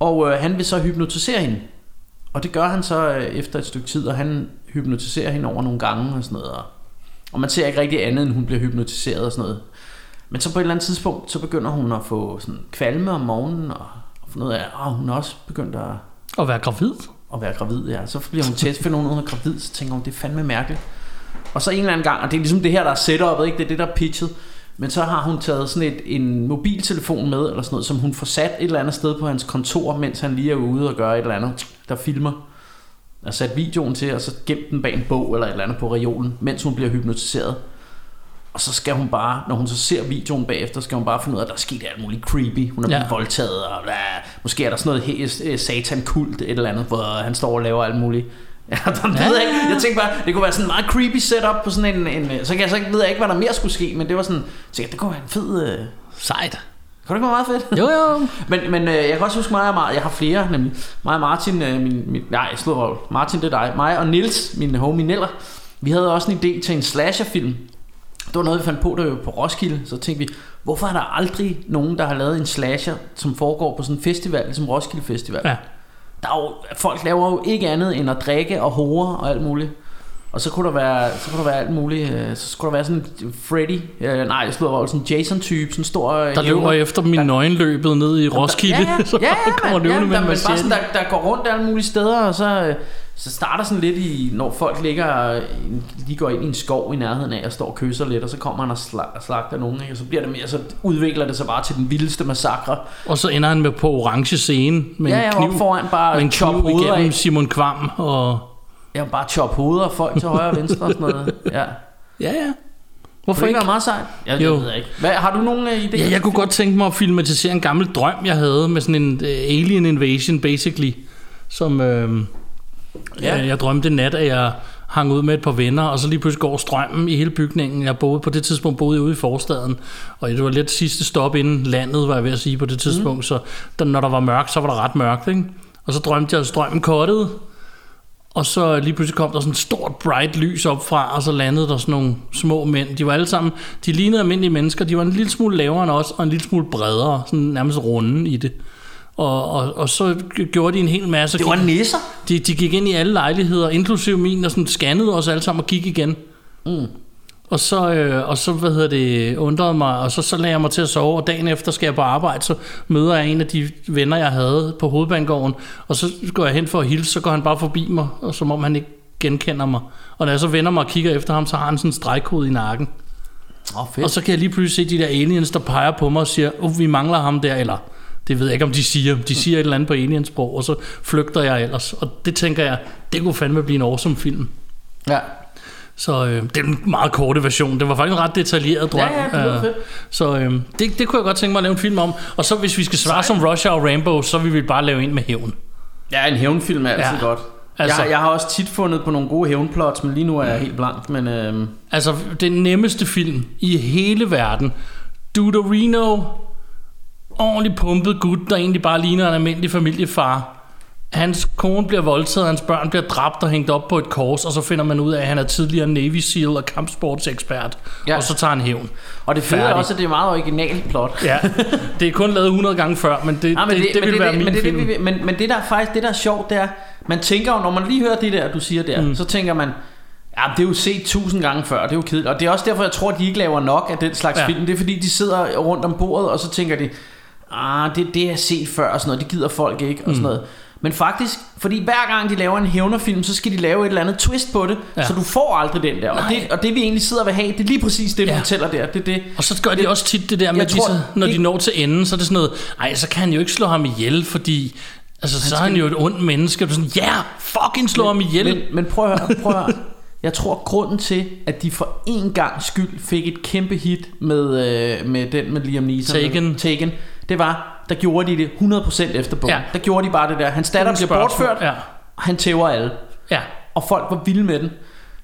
og øh, han vil så hypnotisere hende. Og det gør han så øh, efter et stykke tid, og han hypnotiserer hende over nogle gange og sådan noget. Og, og man ser ikke rigtig andet, end hun bliver hypnotiseret og sådan noget. Men så på et eller andet tidspunkt, så begynder hun at få sådan kvalme om morgenen, og, og finde ud af, at hun er også begyndt at, Og være gravid. at være gravid. Ja. Så bliver hun test, finder hun ud af, gravid, så tænker hun, det er fandme mærkeligt. Og så en eller anden gang, og det er ligesom det her, der er setupet, ikke? det er det, der er pitchet. Men så har hun taget sådan et, en mobiltelefon med, eller sådan noget, som hun får sat et eller andet sted på hans kontor, mens han lige er ude og gør et eller andet, der filmer. Og sat videoen til, og så gemt den bag en bog eller et eller andet på reolen, mens hun bliver hypnotiseret. Og så skal hun bare, når hun så ser videoen bagefter, skal hun bare finde ud af, at der er sket alt muligt creepy. Hun er Ja. blevet voldtaget, og bla, måske er der sådan noget satan-kult, et eller andet, hvor han står og laver alt muligt. Ja, det ved jeg ikke. Jeg tænkte bare, det kunne være sådan en meget creepy setup på sådan en, en så kan jeg så ikke, ved jeg ikke, hvad der mere skulle ske, men det var sådan, tænkte, det kunne være en fed, øh, Sejt. kunne det ikke være meget fedt? Jo, jo. Men, men øh, jeg kan også huske mig og Martin, jeg har flere nemlig. Mig og Martin, øh, min, min, nej, slår røv. Martin, det er dig. Mig og Nils, min homie Neller, vi havde også en idé til en slasherfilm. Det var noget, vi fandt på, der på Roskilde. Så tænkte vi, hvorfor er der aldrig nogen, der har lavet en slasher, som foregår på sådan en festival, ligesom Roskilde Festival? Ja. Der er jo, folk laver jo ikke andet end at drikke og hore og alt muligt. Og så kunne der være, så kunne der være alt muligt. øh, Så skulle der være sådan en Freddy, øh, nej, jeg slår sådan Jason-type, sådan stor øh, Der løber efter i nøgenløbet ned i Roskilde. Ja, ja, så ja, ja, kommer man, ja, med der, en bare sådan, der, der går rundt alle mulige steder, og så, øh, så starter sådan lidt i, når folk ligger, de går ind i en skov i nærheden af og står og kysser lidt, og så kommer han og slag- slagter nogen, ikke? og så bliver det mere, så udvikler det sig bare til den vildeste massakre. Og så ender han med på orange scene med Ja, en ja, kniv, foran bare med en chop kniv igennem af. Simon Kvam. Og... Jeg vil bare chop hoveder af folk til højre og venstre og sådan noget. Ja. Ja, ja. Hvorfor det ikke være meget sejt? Ja, det Jo. ved jeg ikke. Hvad, har du nogen uh, idéer? Ja, jeg kunne godt tænke mig at filmatisere en gammel drøm, jeg havde med sådan en uh, alien invasion, basically. som øh, Ja. ja. jeg drømte nat, at jeg hang ud med et par venner, og så lige pludselig går strømmen i hele bygningen. Jeg boede på det tidspunkt boede jeg ude i forstaden, og det var lidt sidste stop inden landet, var jeg ved at sige på det tidspunkt, mm. så der, når der var mørkt, så var der ret mørkt, ikke? Og så drømte jeg, at strømmen kottede, og så lige pludselig kom der sådan et stort bright lys op fra, og så landede der sådan nogle små mænd. De var alle sammen, de lignede almindelige mennesker, de var en lille smule lavere end os, og en lille smule bredere, sådan nærmest runde i det. Og, og, og så gjorde de en hel masse. Det var nisser. De, de gik ind i alle lejligheder, inklusive min, og sådan scannede os alle sammen og gik igen. Mm. Og så, øh, og så hvad hedder det, undrede mig, og så, så lagde jeg mig til at sove, og dagen efter skal jeg på arbejde, så møder jeg en af de venner, jeg havde på hovedbanegården, og så går jeg hen for at hilse, så går han bare forbi mig, og som om han ikke genkender mig. Og når jeg så vender mig og kigger efter ham, så har han sådan en stregkode i nakken. Oh, fedt. Og så kan jeg lige pludselig se de der aliens, der peger på mig og siger, oh, vi mangler ham der, eller det ved jeg ikke, om de siger. De siger et eller andet på aliensprog, og så flygter jeg ellers. Og det tænker jeg, det kunne fandme blive en awesome film. Ja. Så øh, det er en meget korte version. Det var faktisk en ret detaljeret drøm. Ja, ja, det Øh, fedt. Så øh, det, det kunne jeg godt tænke mig at lave en film om. Og så hvis vi skal svare som Russia og Rambo, så vil vi bare lave en med hævn. Ja, en hævnfilm er altid Ja. ja. godt. Altså- jeg, jeg har også tit fundet på nogle gode hævnplots, men lige nu er jeg helt blank. Men øhm, Altså den nemmeste film i hele verden. Duderino, ordentligt pumpet gut, der egentlig bare ligner en almindelig familiefar. Hans kone bliver voldtaget, hans børn bliver dræbt og hængt op på et kors, og så finder man ud af, at han er tidligere Navy SEAL og kampsportsekspert. Ja. Ja. Og så tager han hævn. og det fede er også, at det er meget originalt plot. Ja, det er kun lavet 100 gange før, men det, Nej, det, det, det, men vil være min men det, film. Det, det, men, men det der er faktisk, det der er sjovt, det er, man tænker jo, når man lige hører det der, du siger der, mm. så tænker man, ja, det er jo set tusind gange før, det er jo kedeligt. Og det er også derfor, jeg tror, at de ikke laver nok af den slags Ja. ja. film. Det er fordi, de sidder rundt om bordet, og så tænker de, ah, det, det er set før, og sådan noget, det gider folk ikke, og sådan noget. Men faktisk, fordi hver gang de laver en hævnerfilm, så skal de lave et eller andet twist på det, Ja. så du får aldrig den der. Og det, og det vi egentlig sidder og vil have, det er lige præcis det, du Ja. fortæller der. Det det. Og så gør de også tit det der med, at de, så, når de det- når til enden, så er det sådan noget, ej, så kan han jo ikke slå ham ihjel, fordi altså, så er han jo et ondt menneske. Og du sådan, ja, yeah, fucking slå ham ihjel. Men, men prøv at høre, prøv at høre. Jeg tror, grunden til, at de for en gang skyld fik et kæmpe hit med, øh, med den med Liam Neeson. Taken. Taken. Det var, der gjorde de det 100% efter bogen. Ja. Der gjorde de bare det der. Hans datter bliver bortført, Ja. og han tæver alle. Ja, Og folk var vilde med den.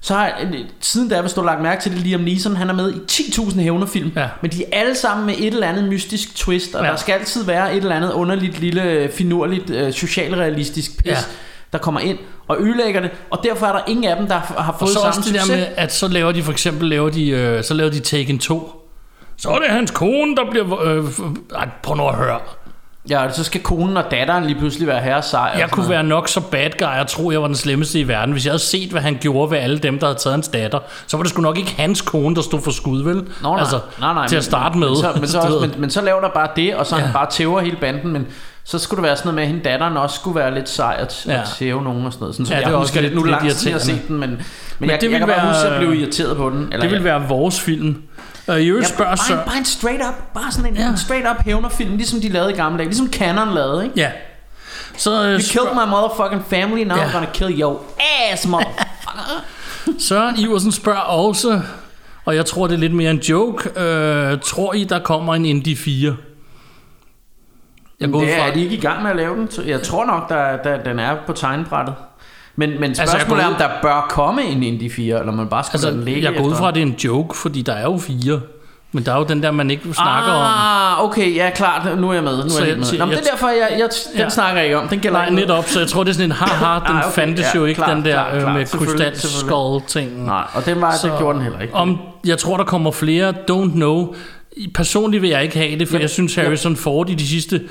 Så har jeg, siden da, hvis du har lagt mærke til det, Liam Neeson, han er med i 10.000 hævnerfilm. Ja. Men de er alle sammen med et eller andet mystisk twist, og Ja. der skal altid være et eller andet underligt, lille, finurligt, øh, socialrealistisk pis, Ja. der kommer ind og ødelægger det. Og derfor er der ingen af dem, der har har og fået så samme også det der succes. med, at så laver de for eksempel, laver de, øh, så laver de Taken 2. Så er det hans kone, der bliver... Øh, ej, prøv nu at høre. Ja, og så skal konen og datteren lige pludselig være herre sej. Jeg kunne være nok så bad guy, jeg tror, jeg var den slemmeste i verden. Hvis jeg havde set, hvad han gjorde ved alle dem, der havde taget hans datter, så var det sgu nok ikke hans kone, der stod for skud, vel? Nå, nej, altså, nej, nej, til at men- starte med. Men så, men, så også, men, men så laver der bare det, og så Ja. han bare tæver hele banden, men så skulle det være sådan noget med, at hende datteren også skulle være lidt sej at, Ja. at tæve nogen og sådan noget. Sådan, som Ja, det jeg husker Uh, I øvrigt ja, spørger bare, så... en, bare en straight up, bare sådan en, Ja. en straight up hævnerfilm, ligesom de lavede i gamle dage, ligesom Canon lavede, ikke? Ja. Så, uh, You killed my motherfucking family, now Ja. I'm gonna kill your ass, motherfucker. Søren Iversen spørger også, og jeg tror, det er lidt mere en joke. Uh, tror I, der kommer en Indie 4? Jeg går det fra, er de ikke i gang med at lave den. Jeg tror nok, der, der, den er på tegnebrættet. Men, men jeg spørgsmålet går er, om der bør komme en Indie 4, eller man bare skal altså, den ligge jeg går ud fra, at det er en joke, fordi der er jo fire. Men der er jo den der, man ikke snakker om. Ah, okay, ja klart, nu er jeg med. Nu er Så jeg, med. så Nå, men det er derfor, jeg, jeg, den Ja. snakker jeg ikke om. Den gælder Nej, netop, så jeg tror, det er sådan en haha, den Ah, okay, fandtes ja, jo ikke, klart, den der klart, øh, klart, med selvfølgelig, krystalskål-ting. Nej, og den var, det gjorde den heller ikke. Om, jeg tror, der kommer flere, don't know. Personligt vil jeg ikke have det, for Jamen, jeg synes, Harrison Ford i de sidste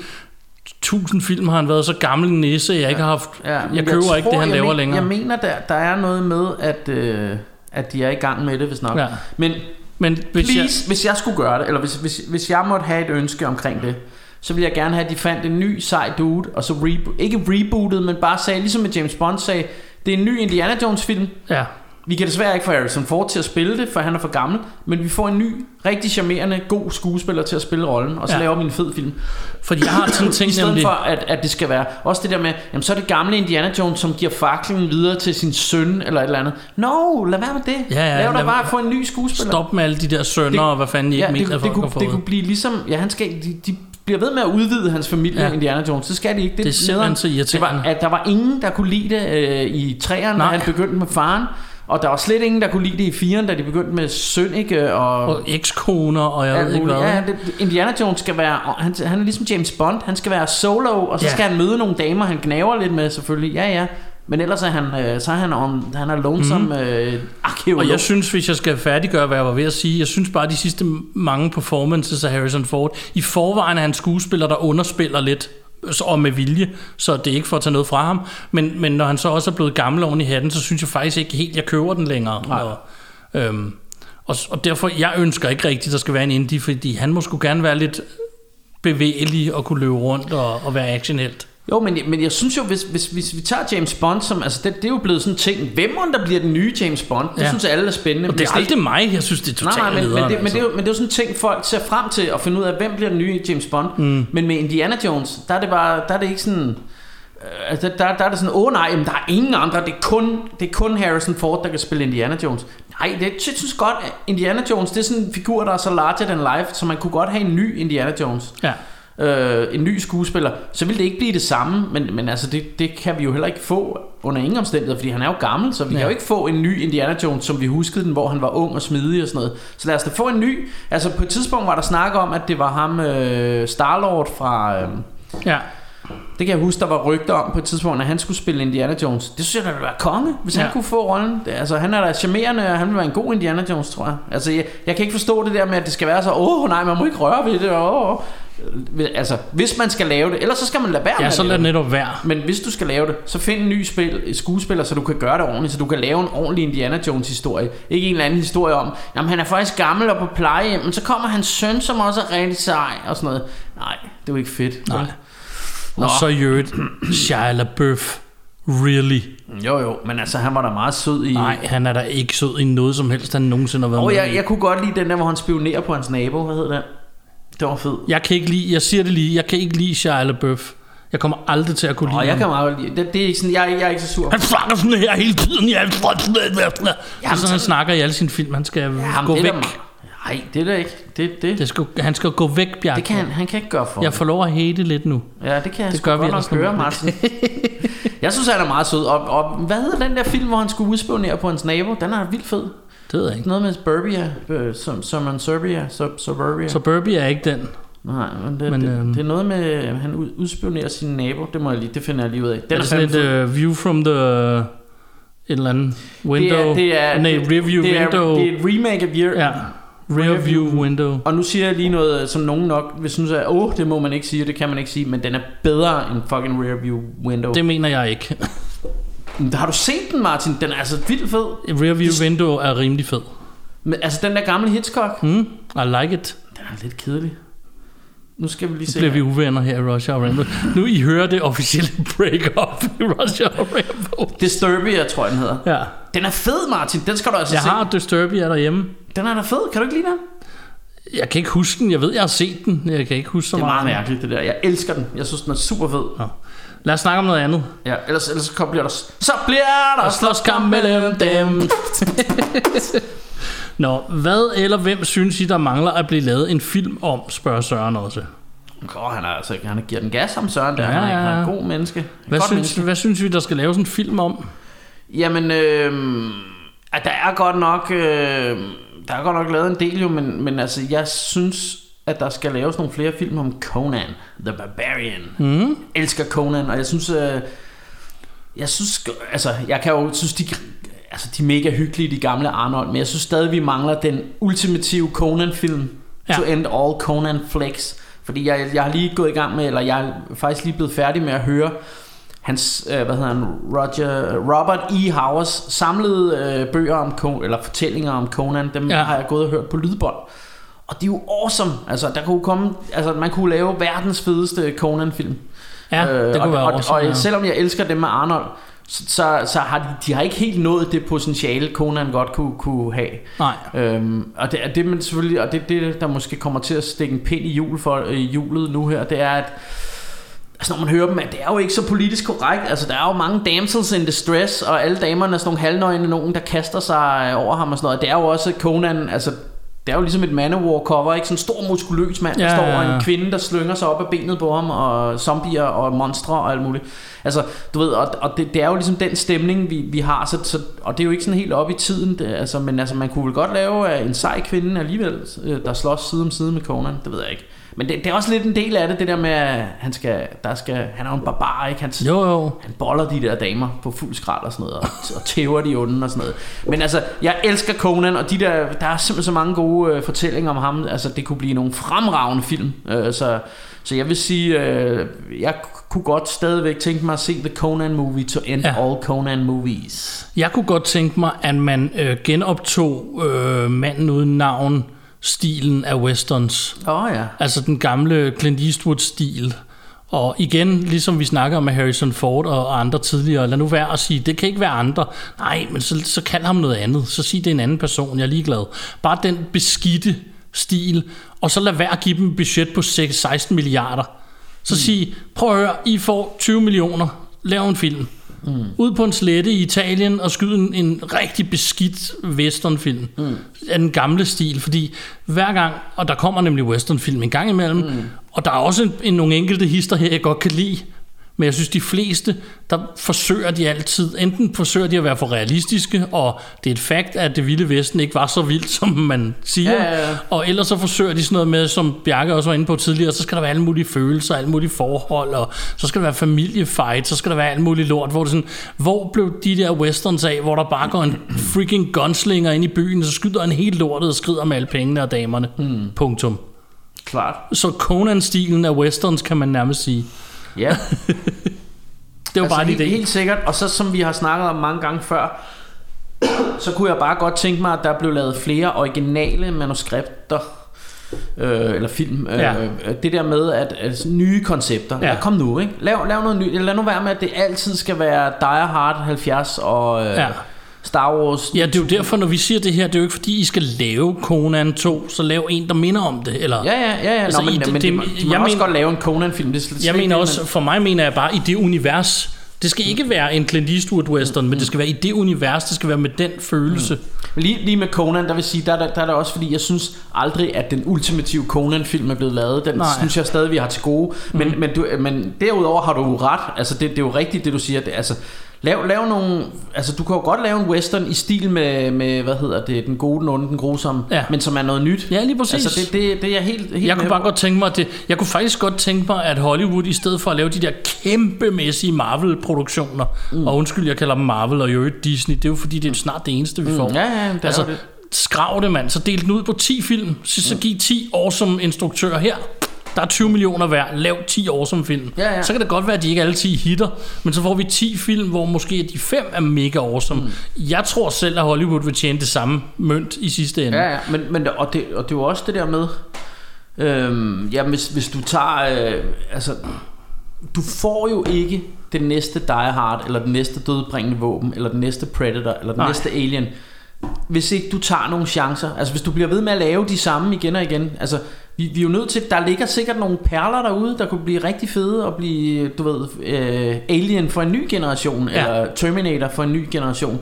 tusind film har han været så gammel en nisse, at jeg ikke har haft... Ja, men jeg køber ikke det, han jeg laver men, længere. Jeg mener, der, der er noget med, at, øh, at de er i gang med det, hvis nok. Ja. Men Men hvis Please, jeg, jeg... hvis jeg skulle gøre det, eller hvis, hvis, hvis jeg måtte have et ønske omkring det, så ville jeg gerne have, at de fandt en ny sej dude, og så rebo- ikke rebootet, men bare sagde, ligesom med James Bond sagde, det er en ny Indiana Jones film. ja, Vi kan desværre ikke få Harrison Ford til at spille det, for han er for gammel, men vi får en ny, rigtig charmerende, god skuespiller til at spille rollen, og så Ja. laver vi en fed film. fordi jeg har sådan I tænkt stedet nemlig... for, at, at det skal være også det der med, jamen så er det gamle Indiana Jones, som giver faklen videre til sin søn, eller et eller andet. No, lad være med det. Ja, ja, Lav da bare få en ny skuespiller. Stop med alle de der sønner, og hvad fanden I ikke Ja, mener, det, det, kunne, det kunne blive ligesom Ja han skal de, de bliver ved med at udvide hans familie, Ja. Indiana Jones. Det skal de ikke. Det er simpelthen så det irriterende. var, at Der var ingen, der kunne lide det øh, i træerne, når Nej. han begyndte med faren. Og der var slet ingen, der kunne lide det i firen, da de begyndte med Sønneke og... Og ekskoner, og jeg alt ved ikke hvad. Ja, det, Indiana Jones skal være, han, han er ligesom James Bond, han skal være solo, og så Ja. ja. skal han møde nogle damer, han gnaver lidt med selvfølgelig, ja ja, men ellers er han, øh, så er han, on, han er lonesome mm. øh, arkeolog. Og jeg synes, hvis jeg skal færdiggøre, hvad jeg var ved at sige, jeg synes bare, de sidste mange performances af Harrison Ford, i forvejen er han skuespiller, der underspiller lidt, og med vilje, så det er ikke for at tage noget fra ham. Men, men når han så også er blevet gammel oven i hatten, så synes jeg faktisk ikke helt, jeg køber den længere. Nej. Og, øhm, og, og derfor, jeg ønsker ikke rigtigt, der skal være en indie, fordi han må sgu gerne være lidt bevægelig og kunne løbe rundt og, og være actionhelt. Jo, men, men jeg synes jo, hvis, hvis, hvis vi tager James Bond, som, altså det, det er jo blevet sådan en ting, hvem der bliver den nye James Bond? Det Ja. synes alle er spændende. Og det er aldrig mig, jeg synes, det er Nej, totalt nej, men, men, nederen, det, men, det er altså. jo, men det er jo sådan en ting, folk ser frem til at finde ud af, hvem bliver den nye James Bond. Mm. Men med Indiana Jones, der er det bare, der er det ikke sådan... øh, Altså, der, der er det sådan, åh nej, jamen, der er ingen andre, det er, kun, det er kun Harrison Ford, der kan spille Indiana Jones. Nej, det, jeg synes godt, at Indiana Jones, det er sådan en figur, der er så larger than life, så man kunne godt have en ny Indiana Jones. Ja. Øh, en ny skuespiller, så vil det ikke blive det samme, men, men altså det, det kan vi jo heller ikke få under ingen omstændigheder, fordi han er jo gammel, så vi Ja. kan jo ikke få en ny Indiana Jones, som vi huskede den, hvor han var ung og smidig og sådan noget. Så lad os da få en ny. Altså på et tidspunkt var der snak om, at det var ham, øh, Starlord fra... Øh, ja. det kan jeg huske, der var rygter om på et tidspunkt, at han skulle spille Indiana Jones. Det synes jeg da ville være konge, hvis Ja. han kunne få rollen. Det, altså, han er da charmerende, og han vil være en god Indiana Jones, tror jeg. Altså, jeg, jeg kan ikke forstå det der med, at det skal være så, åh oh, nej, man må ikke røre ved det. Åh. Altså, hvis man skal lave det, ellers så skal man lade være med Ja, at så lad det. netop være. Men hvis du skal lave det, så find en ny spil, skuespiller, så du kan gøre det ordentligt, så du kan lave en ordentlig Indiana Jones historie. Ikke en eller anden historie om, jamen han er faktisk gammel og på plejehjem, men så kommer hans søn, som også er rigtig sej og sådan noget. Nej, det er jo ikke fedt. Nej. Nå. Og så i øvrigt, Shia LaBeouf. Really? Jo jo, men altså han var da meget sød i... Nej, han er da ikke sød i noget som helst, han nogensinde har været Og med jeg, i. jeg kunne godt lide den der, hvor han spionerer på hans nabo. Hvad hed den? Det var fed. Jeg kan ikke lide, jeg siger det lige, jeg kan ikke lide Shia LaBeouf. Jeg kommer aldrig til at kunne lide Og jeg ham. kan meget lide det. Det er ikke sådan, jeg, jeg er ikke så sur. Han snakker sådan her hele tiden. Jeg det er sådan, han snakker i alle sine film. Han skal Jamen, gå det er væk. da Nej, det er det ikke. Det, det, Det skal, han skal gå væk, Bjarke. det kan han, han kan ikke gøre for. Jeg får lov at hate lidt nu. Ja, det kan jeg Det gør vi godt nok høre, Martin. jeg synes, han er meget sød. Og, og hvad hedder den der film, hvor han skulle udspionere på hans nabo? Den er vildt fed. Det ved jeg ikke. Noget med Suburbia. Øh, som, som en Serbia. Sub, Suburbia. Suburbia er ikke den. Nej, men, det, Men, det, øhm, det, er noget med, at han ud- udspionerer sin nabo. Det må jeg lige, det finder jeg lige ud af. Den Den er sådan et uh, view from the... Et eller andet window. det er, det er, nej, det, review det er, window. Det er et remake af Year, ja, rear view window. Og nu siger jeg lige noget, som nogen nok vil synes, at åh, det må man ikke sige, det kan man ikke sige, men den er bedre end fucking Rear View Window. Det mener jeg ikke. Det... Har du set den, Martin? Den er altså vildt fed. Rear view window er rimelig fed. Men, altså den der gamle Hitchcock, Mm, I like it. den er lidt kedelig. Nu skal vi lige se. Bliver vi uvenner her i Russia og Rambo. Nu I hører det officielle break-up i Russia og Rambo. Disturbia, tror jeg, den hedder. Ja. Den er fed, Martin. Den skal du altså Jeg se. har Disturbia derhjemme. Den er da fed. Kan du ikke lide den? Jeg kan ikke huske den. Jeg ved, jeg har set den. Jeg kan ikke huske så Det er meget meget. mærkeligt, det der. Jeg elsker den. Jeg synes, den er super fed. Nå. Lad os snakke om noget andet. Ja, ellers, ellers så bliver der... Så bliver der Og slåskamp mellem dem. Nå, hvad eller hvem synes I, der mangler at blive lavet en film om, spørger Søren også. Åh, han er altså han giver den gas ham Søren der. Ja, Han, er, han er en god menneske. En Hvad synes, menneske. hvad synes vi, der skal laves en film om? Jamen, øh, at der er godt nok, øh, der er godt nok lavet en del jo, men, men altså, jeg synes, at der skal laves nogle flere film om Conan, The Barbarian. Mm. Elsker Conan, og jeg synes, øh, jeg synes, altså, jeg kan jo synes, de, altså, de er mega hyggelige, de gamle Arnold, men jeg synes stadig, vi mangler den ultimative Conan-film, Ja. to end all Conan flicks. Fordi jeg, jeg har lige gået i gang med, eller jeg er faktisk lige blevet færdig med at høre hans, øh, hvad hedder han, Roger, Robert E. Howers samlede øh, bøger om Conan, eller fortællinger om Conan, dem ja. har jeg gået og hørt på lydbånd. Og de er jo awesome. Altså, der kunne komme, altså, man kunne lave verdens fedeste Conan-film. Ja, det kunne og, være awesome, og, ja. og selvom jeg elsker dem med Arnold, så, så, så har de, de har ikke helt nået det potentiale, Conan godt kunne, kunne have. Nej. Øhm, og det er det, man selvfølgelig, og det, det, der måske kommer til at stikke en pind i jul for i julet nu her, det er, at altså når man hører dem, at det er jo ikke så politisk korrekt. Altså der er jo mange damsels in distress, og alle damerne er sådan nogle halvnøgne nogen, der kaster sig over ham og sådan noget. Det er jo også Conan, altså det er jo ligesom et Manowar cover, ikke? Sådan en stor muskuløs mand, der Ja, står, og en kvinde, der slynger sig op af benet på ham, og zombier og monstre og alt muligt. Altså, du ved, og, og det, det, er jo ligesom den stemning, vi, vi har, så, så, og det er jo ikke sådan helt op i tiden, det, altså, men altså, man kunne vel godt lave en sej kvinde alligevel, øh, der slås side om side med Conan, det ved jeg ikke. Men det, det er også lidt en del af det, det der med, at han skal, der skal, han er jo en barbar, ikke? Han, Jo, jo. han boller de der damer på fuld skrald og sådan noget, og, og tæver de onde og sådan noget. Men altså, jeg elsker Conan, og de der, der er simpelthen så mange gode øh, fortællinger om ham. Altså, det kunne blive nogle fremragende film. Øh, så, så jeg vil sige, øh, jeg kunne godt stadigvæk tænke mig at se The Conan Movie to end Ja. all Conan movies. Jeg kunne godt tænke mig, at man øh, genoptog øh, manden uden navn stilen af westerns. Oh, ja. Altså den gamle Clint Eastwood-stil. Og igen, ligesom vi snakker med Harrison Ford og andre tidligere, lad nu være at sige, det kan ikke være andre. Nej, men så, så kald ham noget andet. Så sig, det er en anden person, jeg er ligeglad. Bare den beskidte stil, og så lad være at give dem et budget på 6 16 milliarder. Så mm. sig, prøv at høre, I får 20 millioner, lav en film. Mm. Ud på en slette i Italien og skyde en, en rigtig beskidt westernfilm mm. af den gamle stil, fordi hver gang, og der kommer nemlig westernfilm en gang imellem, mm. og der er også en, en, nogle enkelte hister her, jeg godt kan lide, men jeg synes, de fleste, der forsøger de altid, enten forsøger de at være for realistiske, og det er et fakt, at det vilde vesten ikke var så vildt, som man siger, Ja, ja, ja. og ellers så forsøger de sådan noget med, som Bjarke også var inde på tidligere, så skal der være alle mulige følelser, alle mulige forhold, og så skal der være familiefight, så skal der være alt muligt lort, hvor det sådan, hvor blev de der westerns af, hvor der bare går en freaking gunslinger ind i byen, så skyder en helt lortet og skrider med alle pengene og damerne. Hmm. Punktum. Klart. Så Conan-stilen af westerns, kan man nærmest sige. Ja. Det var altså, bare en helt, idé. helt sikkert. Og så som vi har snakket om mange gange før, så kunne jeg bare godt tænke mig, at der blev lavet flere originale manuskripter. Øh, eller film. Ja. Øh, det der med at, at nye koncepter. Ja. Ja. Kom nu, ikke? Lav, lav noget nyt. Lad nu være med, at det altid skal være Die Hard 70 og øh, Ja. Star Wars. Ja, det er jo derfor, når vi siger det her, det er jo ikke fordi, I skal lave Conan 2, så lav en, der minder om det. Eller, Ja, ja, ja. ja. Altså, Nå, men, i men det- det, det- de, de må jeg også godt lave en Conan-film. Det er slet jeg mener ikke også, det, for mig mener jeg bare, i det univers, det skal ikke være en Clint Eastwood western, men det skal være i det univers, det skal være med den følelse. Men Lige, lige med Conan, der vil sige, der, er der, der er det også fordi, jeg synes aldrig, at den ultimative Conan-film er blevet lavet. Den Nej. Synes jeg stadig, vi har til gode. Men, men, du, men derudover har du ret. Altså, det, det er jo rigtigt, det du siger. Det, altså, lav, lav nogle... Altså, du kan jo godt lave en western i stil med, med hvad hedder det, den gode, den onde, den grusomme, Ja. men som er noget nyt. Ja, lige præcis. Altså, det, det, det er jeg helt, helt Jeg kunne bare på. godt tænke mig, at det, jeg kunne faktisk godt tænke mig, at Hollywood i stedet for at lave de der kæmpemæssige Marvel-produktioner, mm. og undskyld, jeg kalder dem Marvel og jo ikke Disney, det er jo fordi, det er snart det eneste, vi får. Ja, ja, det altså, er det. skrav det, mand. Så del den ud på 10 film. Så, så giv 10 år som instruktør her. Der er 20 millioner hver. Lav 10 år som film. Ja, ja. Så kan det godt være, at de ikke alle 10 hitter, men så får vi 10 film, hvor måske de 5 er mega awesome. Mm. Jeg tror selv, at Hollywood vil tjene det samme mønt i sidste ende. Ja, ja, men, men og, det, og det er jo også det der med, øhm, ja, hvis, hvis du tager, øh, altså, du får jo ikke den næste Die Hard, eller den næste dødbringende våben, eller den næste Predator, eller den Nej. Nej. næste Alien, hvis ikke du tager nogle chancer. Altså hvis du bliver ved med at lave de samme igen og igen. Altså vi, vi er jo nødt til, der ligger sikkert nogle perler derude, der kunne blive rigtig fede og blive, du ved, øh, Alien for en ny generation, Ja. eller Terminator for en ny generation.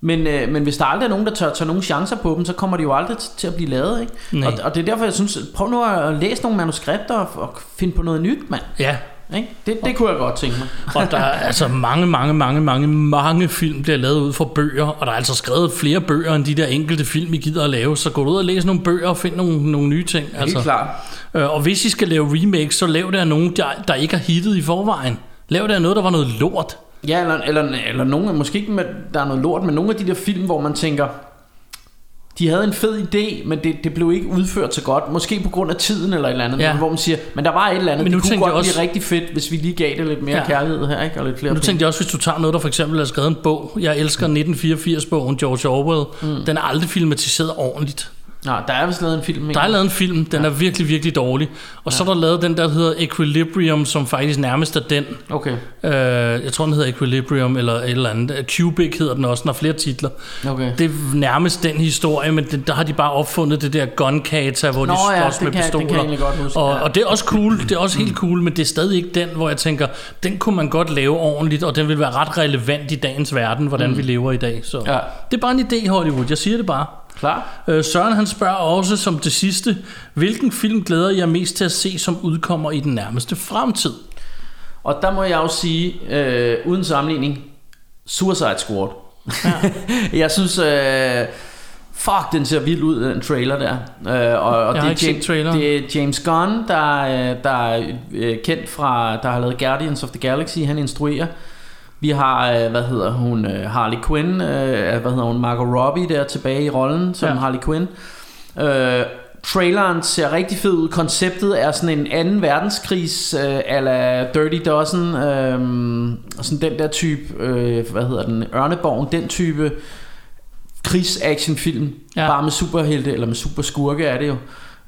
Men, øh, men hvis der aldrig er nogen, der tør tage nogle chancer på dem, så kommer de jo aldrig til at blive lavet. Ikke? Nej. Og, og det er derfor, jeg synes, prøv nu at læse nogle manuskripter og, og finde på noget nyt, mand. ja. Ikke? Det, det kunne jeg godt tænke mig. Og der er altså mange, mange, mange, mange, mange film bliver lavet ud fra bøger, og der er altså skrevet flere bøger end de der enkelte film, I gider at lave. Så gå ud og læs nogle bøger og find nogle, nogle nye ting. Altså, klart. øh, og hvis I skal lave remakes, så lav det af nogen, der, der ikke har hittet i forvejen. Lav det af noget, der var noget lort. Ja, eller, eller, eller nogle, måske ikke med, der er noget lort, men nogle af de der film, hvor man tænker, de havde en fed idé, men det, det blev ikke udført så godt. Måske på grund af tiden eller et eller andet, Ja. hvor man siger, men der var et eller andet, Men nu det kunne godt også- blive rigtig fedt, hvis vi lige gav det lidt mere Ja. ja. kærlighed her, ikke? Og lidt flere Nu penge. tænkte jeg også, hvis du tager noget, der for eksempel er skrevet en bog. Jeg elsker 1984-bogen George Orwell. Mm. Den er aldrig filmatiseret ordentligt. Nå, der er vist lavet en film, ikke? Der er lavet en film, den er virkelig, virkelig dårlig. Og så er der lavet den, der hedder Equilibrium, som faktisk nærmest er den. Okay, Øh, jeg tror, den hedder Equilibrium, eller et eller andet. Cubic hedder den også, den har flere titler. okay. Det er nærmest den historie, men det, der har de bare opfundet det der gun kata, hvor Nå de ja, slås det med kan- det kan pistoler. jeg egentlig godt huske, og, ja. og det er også cool, det er også helt cool, men det er stadig ikke den, hvor jeg tænker, den kunne man godt lave ordentligt, og den vil være ret relevant i dagens verden, hvordan vi lever i dag. Så Ja. det er bare en idé, Hollywood. Jeg siger det bare. Klar. Øh, Søren han spørger også som det sidste, hvilken film glæder jeg mest til at se, som udkommer i den nærmeste fremtid? Og der må jeg jo sige, øh, uden sammenligning, Suicide Squad. Ja. jeg synes, øh, fuck, den ser vild ud, den trailer der. Øh, og, og Jeg har ikke set traileren. det er James Gunn, der, øh, der er øh, kendt fra, der har lavet Guardians of the Galaxy, han instruerer. Vi har, øh, hvad hedder hun, øh, Harley Quinn, øh, hvad hedder hun, Margot Robbie der tilbage i rollen som Ja. Harley Quinn. Øh, traileren ser rigtig fed ud. Konceptet er sådan en 2. verdenskrigs øh, ala Dirty Dozen. Øh, sådan den der type, øh, hvad hedder den, Ørneborgen, den type krigsactionfilm. Ja. Bare med superhelte, eller med superskurke er det jo.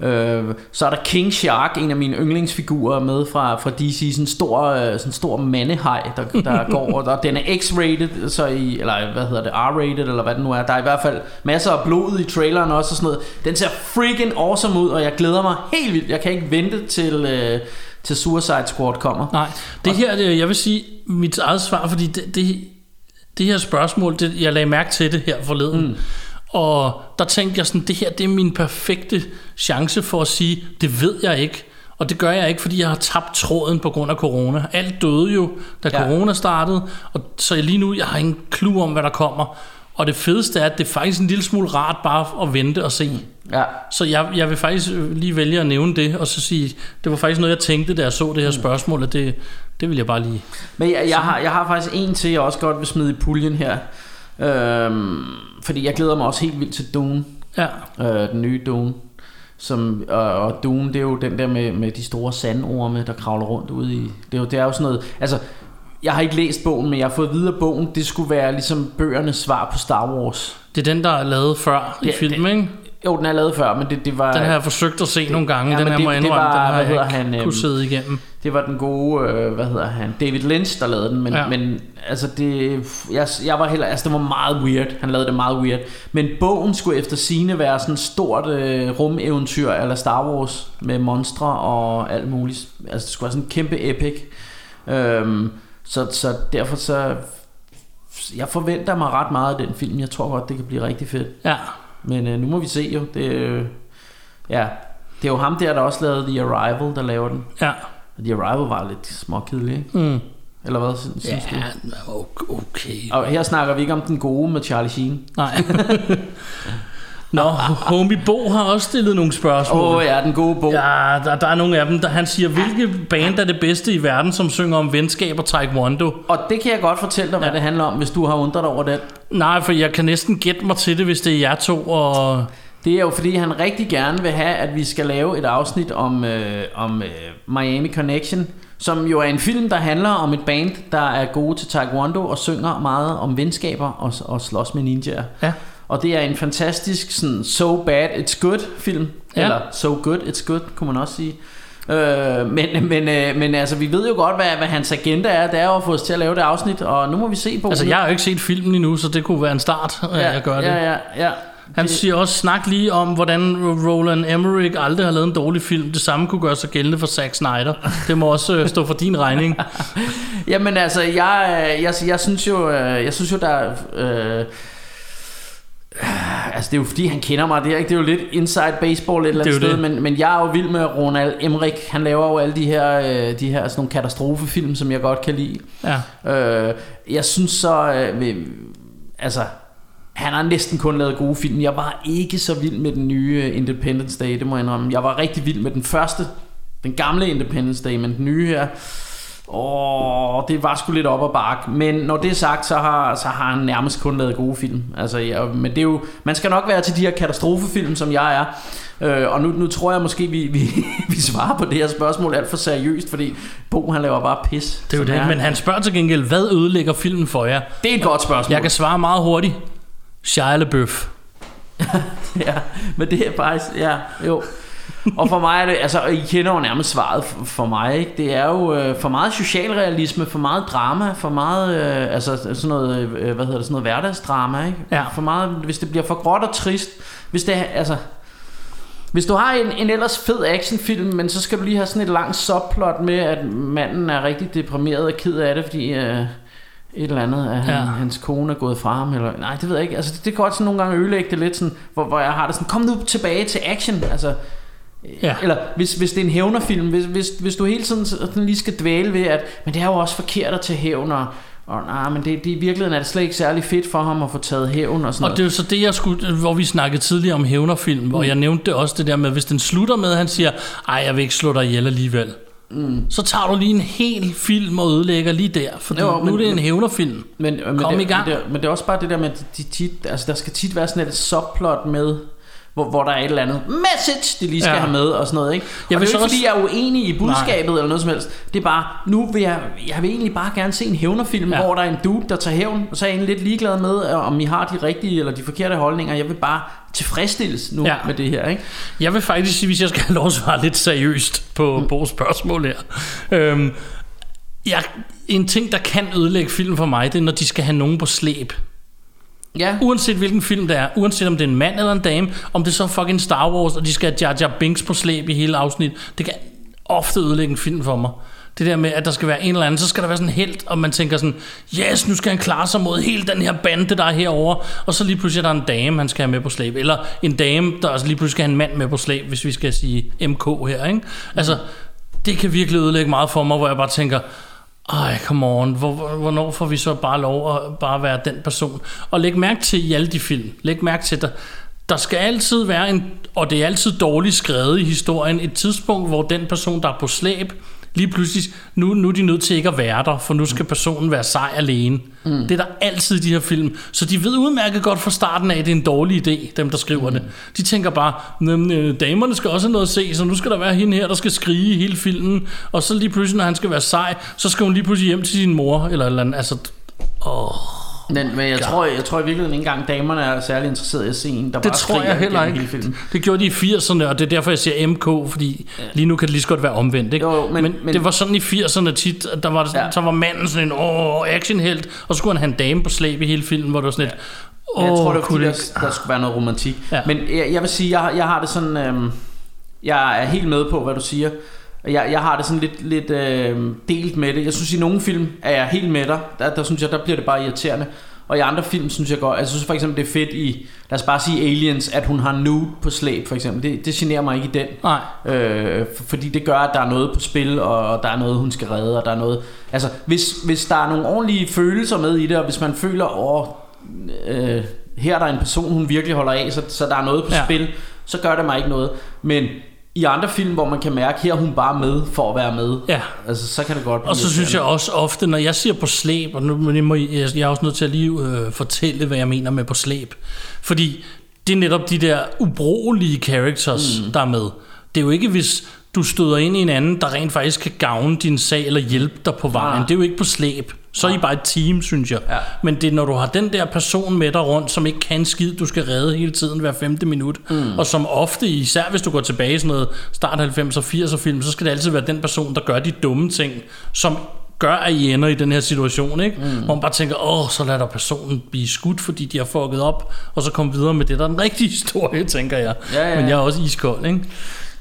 Øh, så er der King Shark, en af mine yndlingsfigurer med fra, fra DC, sådan en stor, øh, sådan en stor mandehaj, der, der går, og der, den er X-rated, så i, eller hvad hedder det, R-rated, eller hvad det nu er. Der er i hvert fald masser af blod i traileren også og sådan noget. Den ser freaking awesome ud, og jeg glæder mig helt vildt. Jeg kan ikke vente til, øh, til Suicide Squad kommer. Nej, det her, jeg vil sige mit eget svar, fordi det, det, det her spørgsmål, det, jeg lagde mærke til det her forleden, mm. og der tænkte jeg sådan, det her, det er min perfekte chance for at sige, det ved jeg ikke, og det gør jeg ikke, fordi jeg har tabt tråden på grund af corona. Alt døde jo, da ja. Corona startede, og så lige nu, jeg har ingen clue om, hvad der kommer. Og det fedeste er, at det er faktisk en lille smule rart bare at vente og se. Ja. Så jeg, jeg vil faktisk lige vælge at nævne det, og så sige, det var faktisk noget, jeg tænkte, da jeg så det her spørgsmål, at det, det vil jeg bare lige... Men jeg, jeg, har, jeg har faktisk en til, jeg også godt vil smide i puljen her. Øhm, fordi jeg glæder mig også helt vildt til Dune. Ja, øh, den nye Dune. Som, og, og Dune, det er jo den der med, med de store sandorme, der kravler rundt ude i... Det er jo, det er jo sådan noget... Altså, jeg har ikke læst bogen, men jeg har fået videre bogen. Det skulle være ligesom bøgernes svar på Star Wars. det er den, der er lavet før i Ja, film, ikke? Jo, den er lavet før, men det, det var... Den har jeg forsøgt at se nogle gange, Ja, den her det- må jeg det indrømme, var- den har jeg han, kunne øhm, sidde igennem. Det var den gode, øh, hvad hedder han, David Lynch, der lavede den, men, ja. men altså det, jeg, jeg var heller, altså det var meget weird, han lavede det meget weird, men bogen skulle efter sine være sådan et stort øh, rumeventyr, eller Star Wars, med monstre og alt muligt, altså det skulle være sådan en kæmpe epic, øhm, så, så derfor så, jeg forventer mig ret meget af den film, jeg tror godt, det kan blive rigtig fedt, Ja, men øh, nu må vi se jo, det, øh, ja, det er jo ham der, der også lavede The Arrival, der laver den. ja. Og The Arrival var lidt småkedelig, ikke? Mm. Eller hvad synes Ja, du? okay. Og her snakker vi ikke om den gode med Charlie Sheen. Nej. Nå, Homie Bo har også stillet nogle spørgsmål. Åh oh, ja, den gode bog. Ja. Der, der er nogle af dem, der han siger, hvilke band er det bedste i verden, som synger om venskab og taekwondo? Og det kan jeg godt fortælle dig, hvad Ja. det handler om, hvis du har undret dig over det. Nej, for jeg kan næsten gætte mig til det, hvis det er jer to, og... Det er jo fordi, han rigtig gerne vil have, at vi skal lave et afsnit om, øh, om øh, Miami Connection, som jo er en film, der handler om et band, der er gode til taekwondo og synger meget om venskaber og, og slås med ninjaer. Ja. Og det er en fantastisk sådan, So Bad It's Good film. Ja. Ja. Eller So Good It's Good, kunne man også sige. Øh, men, men, øh, men altså, vi ved jo godt, hvad, hvad hans agenda er. Det er jo at få os til at lave det afsnit, og nu må vi se på Altså, jeg har jo ikke set filmen endnu, så det kunne være en start, at jeg gør det. Ja, ja, ja. Han Det- siger også, snak lige om, hvordan Roland Emmerich aldrig har lavet en dårlig film. Det samme kunne gøre sig gældende for Zack Snyder. Det må også øh, stå for din regning. Jamen altså, jeg, øh, jeg, jeg synes jo, øh, jeg synes jo, der er, øh, Altså det er jo fordi han kender mig Det er, ikke? det er jo lidt inside baseball et eller Det er andet sted det. men, men jeg er jo vild med Ronald Emmerich Han laver jo alle de her, øh, de her sådan nogle katastrofefilm Som jeg godt kan lide Ja. øh, Jeg synes så øh, Altså han har næsten kun lavet gode film Jeg var ikke så vild med den nye øh, Independence Day Det må jeg indrømme Jeg var rigtig vild med den første Den gamle Independence Day Men den nye her Åh, det var sgu lidt op ad bakke. Men når det er sagt, så har, så har han nærmest kun lavet gode film. Altså, ja, men det er jo, man skal nok være til de her katastrofefilm, som jeg er. Øh, og nu, nu tror jeg måske, vi, vi, vi svarer på det her spørgsmål alt for seriøst, fordi Bo han laver bare pis. Det er jo det. Men han spørger til gengæld, hvad ødelægger filmen for jer? det er et godt spørgsmål. Jeg kan svare meget hurtigt. Shia LaBeouf. ja, men det er faktisk, ja, jo. Og for mig er det, altså, I kender jo nærmest svaret for, for mig, ikke? Det er jo øh, for meget socialrealisme, for meget drama, for meget, øh, altså sådan noget, øh, hvad hedder det, sådan noget hverdagsdrama, ikke? Ja. For meget, hvis det bliver for gråt og trist, hvis det, altså, hvis du har en, en ellers fed actionfilm, men så skal du lige have sådan et langt subplot med, at manden er rigtig deprimeret og ked af det, fordi øh, et eller andet, at han, ja. hans kone er gået fra ham, eller, nej, det ved jeg ikke, altså det, det kan godt sådan nogle gange ødelægge det lidt, sådan, hvor, hvor jeg har det sådan, kom nu tilbage til action, altså, Ja. eller hvis, hvis det er en hævnerfilm, hvis, hvis, hvis du hele tiden sådan lige skal dvæle ved, at, men det er jo også forkert at tage hævn, og, og nej, men det, det, i virkeligheden er det slet ikke særlig fedt for ham at få taget hævn og sådan Og det er jo så det, jeg skulle, hvor vi snakkede tidligere om hævnerfilm, hvor jeg nævnte også det der med, hvis den slutter med, at han siger, ej, jeg vil ikke slå dig ihjel alligevel. Mm. Så tager du lige en hel film og ødelægger lige der, for Jo, nu men- er det en hævnerfilm. Men, men, Kom det, i gang. Men det, men det er også bare det der med, de tit, altså der skal tit være sådan et subplot med, hvor, hvor der er et eller andet message, de lige skal Ja. have med og sådan noget, ikke? Jeg og det er jo ikke, fordi også- jeg er uenig i budskabet Nej. eller noget som helst. Det er bare, nu vil jeg, jeg vil egentlig bare gerne se en hævnerfilm, Ja. hvor der er en dude, der tager hævn, og så er jeg egentlig lidt ligeglad med, øh, om I har de rigtige eller de forkerte holdninger. Jeg vil bare tilfredsstilles nu ja. med det her, ikke? Jeg vil faktisk sige, hvis jeg skal have lov at svare lidt seriøst på mm. Bo's spørgsmål her. Øhm, jeg, en ting, der kan ødelægge film for mig, det er, når de skal have nogen på slæb. Ja. Uanset hvilken film det er, uanset om det er en mand eller en dame, om det er så fucking Star Wars, og de skal have Jar Jar Binks på slæb i hele afsnit, det kan ofte ødelægge en film for mig. Det der med, at der skal være en eller anden, så skal der være sådan en held, og man tænker sådan, yes, nu skal han klare sig mod hele den her bande, der er herovre, og så lige pludselig er der en dame, han skal have med på slæb, eller en dame, der også lige pludselig skal have en mand med på slæb, hvis vi skal sige MK her, ikke? Altså, det kan virkelig ødelægge meget for mig, hvor jeg bare tænker, ej, come on, hvor, hvornår får vi så bare lov at bare være den person? Og læg mærke til i alle de film, læg mærke til, der, der skal altid være en, og det er altid dårligt skrevet i historien, et tidspunkt, hvor den person, der er på slæb, lige pludselig, nu, nu er de nødt til ikke at være der, for nu skal personen være sej alene. Mm. Det er der altid i de her film. Så de ved udmærket godt fra starten af, at det er en dårlig idé, dem der skriver mm. det. De tænker bare, "Nå, øh, damerne skal også have noget at se, så nu skal der være hende her, der skal skrige hele filmen, og så lige pludselig, når han skal være sej, så skal hun lige pludselig hjem til sin mor, eller eller andet. Altså, åh, Men, men jeg, tror, jeg tror i virkeligheden ikke engang damerne er særlig interesserede i at se en, der det bare tror jeg heller ikke. hele filmen. Det gjorde de i 80'erne, og det er derfor, jeg siger MK, fordi lige nu kan det lige så godt være omvendt. Ikke? Jo, men- men, men, det var sådan i 80'erne tit, at der var, ja. Ja. så var manden sådan en åh, actionhelt, og så skulle han have en dame på slæb i hele filmen, hvor det var sådan et, Men jeg åh, tror, det kunne fordi, der, der skulle være noget romantik. Ja. Ja. Men jeg, jeg vil sige, jeg, jeg har det sådan... Øhm, jeg er helt med på, hvad du siger. Jeg, jeg har det sådan lidt, lidt øh, delt med det. Jeg synes, i nogle film er jeg helt med dig. Der, der synes jeg, der bliver det bare irriterende. Og i andre film synes jeg godt... Altså, jeg synes for eksempel, det er fedt i... Lad os bare sige Aliens, at hun har nude på slæb, for eksempel. Det, det generer mig ikke i den. Nej, Øh, for- fordi det gør, at der er noget på spil, og der er noget, hun skal redde, og der er noget... Altså, hvis, hvis der er nogle ordentlige følelser med i det, og hvis man føler, åh, øh, her er der en person, hun virkelig holder af, så, så der er noget på ja. spil, så gør det mig ikke noget. Men i andre film, hvor man kan mærke, her er hun bare med for at være med, ja. altså, så kan det godt blive Og så synes jeg også ofte, når jeg siger på slæb, og nu men jeg, må, jeg, jeg er også nødt til at lige øh, fortælle, hvad jeg mener med på slæb. Fordi det er netop de der ubrugelige characters, mm. der er med. Det er jo ikke, hvis du støder ind i en anden, der rent faktisk kan gavne din sag eller hjælpe dig på vejen. Nej. Det er jo ikke på slæb. Så er I bare et team, synes jeg. Ja. Men det er, når du har den der person med dig rundt, som ikke kan en skid, du skal redde hele tiden hver femte minut, mm. og som ofte, især hvis du går tilbage i sådan noget start 90'er, 80'er film, så skal det altid være den person, der gør de dumme ting, som gør, at I ender i den her situation, ikke? Mm. Hvor man bare tænker, åh, så lader der personen blive skudt, fordi de har fucket op, og så komme videre med det, der er den rigtige historie, tænker jeg. Ja, ja, Men jeg er ja. også iskold, ikke?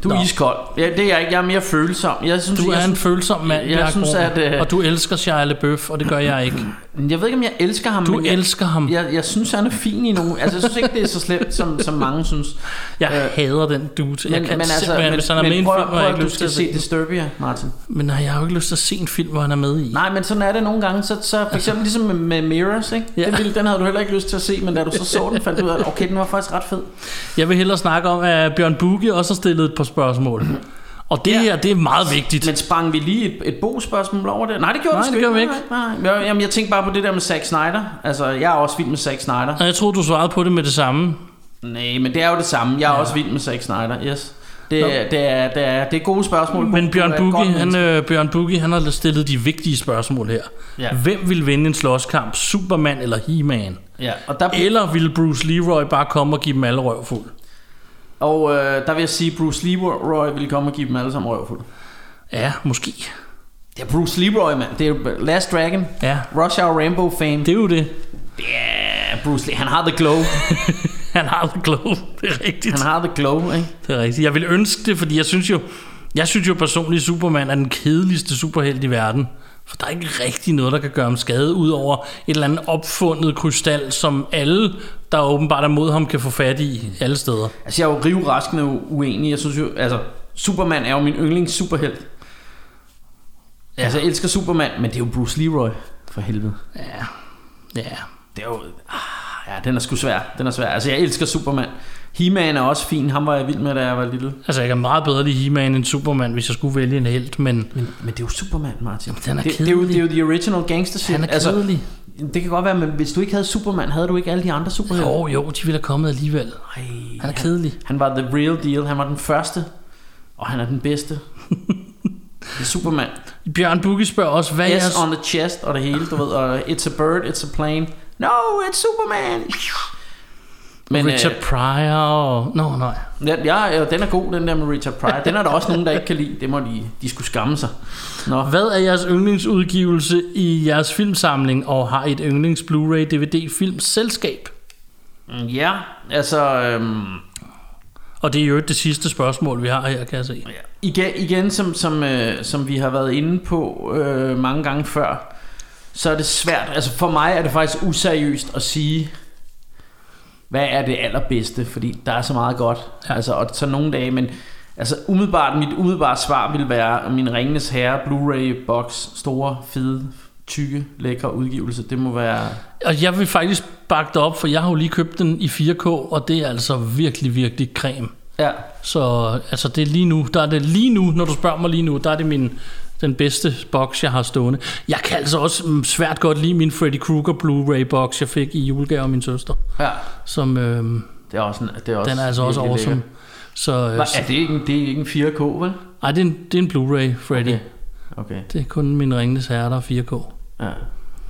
Du er Nå. iskold. Ja, det er jeg ikke. Jeg er mere følsom. Jeg synes, Du jeg er en synes, følsom mand, jeg synes, at, øh, og du elsker Shia LaBeouf, og det gør jeg ikke. jeg ved ikke, om jeg elsker ham. Du men jeg, elsker ham. Jeg, jeg synes, han er fin i nogle... Altså, jeg synes ikke, det er så slemt, som, som mange synes. Jeg Øh, hader den dude. Jeg Men, kan men altså, men, hvis han er med i en film, prøv, jeg ikke lyst til at se. Disturbia, Martin. Men nej, jeg har jo ikke lyst til at se en film, hvor han er med i. Nej, men sådan er det nogle gange. Så, så for eksempel ligesom med, med Mirrors, ikke? Ja. Den, ville, den havde du heller ikke lyst til at se, men da du så så den, fandt du ud af, okay, den var faktisk ret fed. Jeg vil hellere snakke om, at Bjørn Bugge også har stillet et par spørgsmål. Og det Ja. her, det er meget vigtigt. Men sprang vi lige et, et bo-spørgsmål over det? Nej, det gjorde Nej, vi det gjorde vi ikke. Nej, nej. Jeg, jamen, jeg tænkte bare på det der med Zack Snyder. Altså, jeg er også vild med Zack Snyder. Og jeg tror du svarede på det med det samme. Nej, men det er jo det samme. Jeg er ja. også vild med Zack Snyder, yes. Det, Nå. det, er, det, er, det er gode spørgsmål. Men Bjørn Bugge, han, øh, Bjørn Bugge, han har stillet de vigtige spørgsmål her. Ja. Hvem vil vinde en slåskamp? Superman eller He-Man? Ja, og der, Eller vil Bruce Leroy bare komme og give dem alle røvfuld? Og øh, der vil jeg sige, at Bruce Leroy ville komme og give dem alle sammen røvfuld. Ja, måske. Det er Bruce Leroy, mand. Det er Last Dragon. Ja, Rush Hour Rainbow fame. det er jo det. Ja, Bruce Lee. Han har the glow. Han har the glow. Det er rigtigt. Han har the glow, ikke? Det er rigtigt. Jeg vil ønske det, fordi jeg synes jo, Jeg synes jo personligt, at Superman er den kedeligste superhelt i verden. For der er ikke rigtig noget, der kan gøre ham skade, udover et eller andet opfundet krystal, som alle, der åbenbart er mod ham, kan få fat i alle steder. Altså, jeg er jo rivraskende uenig. Jeg synes jo, altså, Superman er jo min yndlings superhelt. Ja. Altså, jeg elsker Superman, men det er jo Bruce Leroy, for helvede. Ja, ja. Det er jo... Ah, ja, den er sgu svær. Den er svær. Altså, jeg elsker Superman. He-Man er også fin. Ham var jeg vild med, da jeg var lille. Altså, jeg kan meget bedre lide He-Man end Superman, hvis jeg skulle vælge en helt, men... Men, men det er jo Superman, Martin. Den er det, det, er jo, det er jo the original gangster shit. Han er kedelig. Altså, det kan godt være, men hvis du ikke havde Superman, havde du ikke alle de andre superhelte? Jo, jo, de ville have kommet alligevel. Ej, Han er kedelig. Han var the real deal. Han var den første, og han er den bedste. det er Superman. Bjørn Bugge spørger også, hvad er S jeres... on the chest og det hele, du ved. Og it's a bird, it's a plane. No, it's Superman. Men, Richard øh, Pryor og... Nå, nej. Ja, ja, ja, den er god, den der med Richard Pryor. Den er der også nogen, der ikke kan lide. Det må de, de skulle skamme sig. Nå. Hvad er jeres yndlingsudgivelse i jeres filmsamling, og har et yndlings Blu-ray DVD filmselskab? Ja, altså... Øhm, Og det er jo det sidste spørgsmål, vi har her, kan jeg se. igen, igen som, som, øh, som vi har været inde på øh, mange gange før, så er det svært. Altså for mig er det faktisk useriøst at sige, hvad er det allerbedste, fordi der er så meget godt. Ja. Altså, og så nogle dage, men altså umiddelbart, mit umiddelbare svar vil være min Ringenes Herre Blu-ray box, store, fede, tykke, lækre udgivelse. Det må være... Og jeg vil faktisk bakke det op, for jeg har jo lige købt den i 4K, og det er altså virkelig, virkelig creme. Ja, Så altså det er lige nu, der er det lige nu, når du spørger mig lige nu, der er det min, den bedste box, jeg har stående. Jeg kan altså også mm, svært godt lide min Freddy Krueger Blu-ray box, jeg fik i julegave af min søster. ja. Som, øhm, Det er også, en, det er også den er altså også awesome. lækker. Så, øh, Hva, er det ikke en, det er ikke en 4K, vel? ej, det er en, det er en Blu-ray, Freddy. Okay. Okay. Det er kun min Ringnes Herre, der er 4K. ja.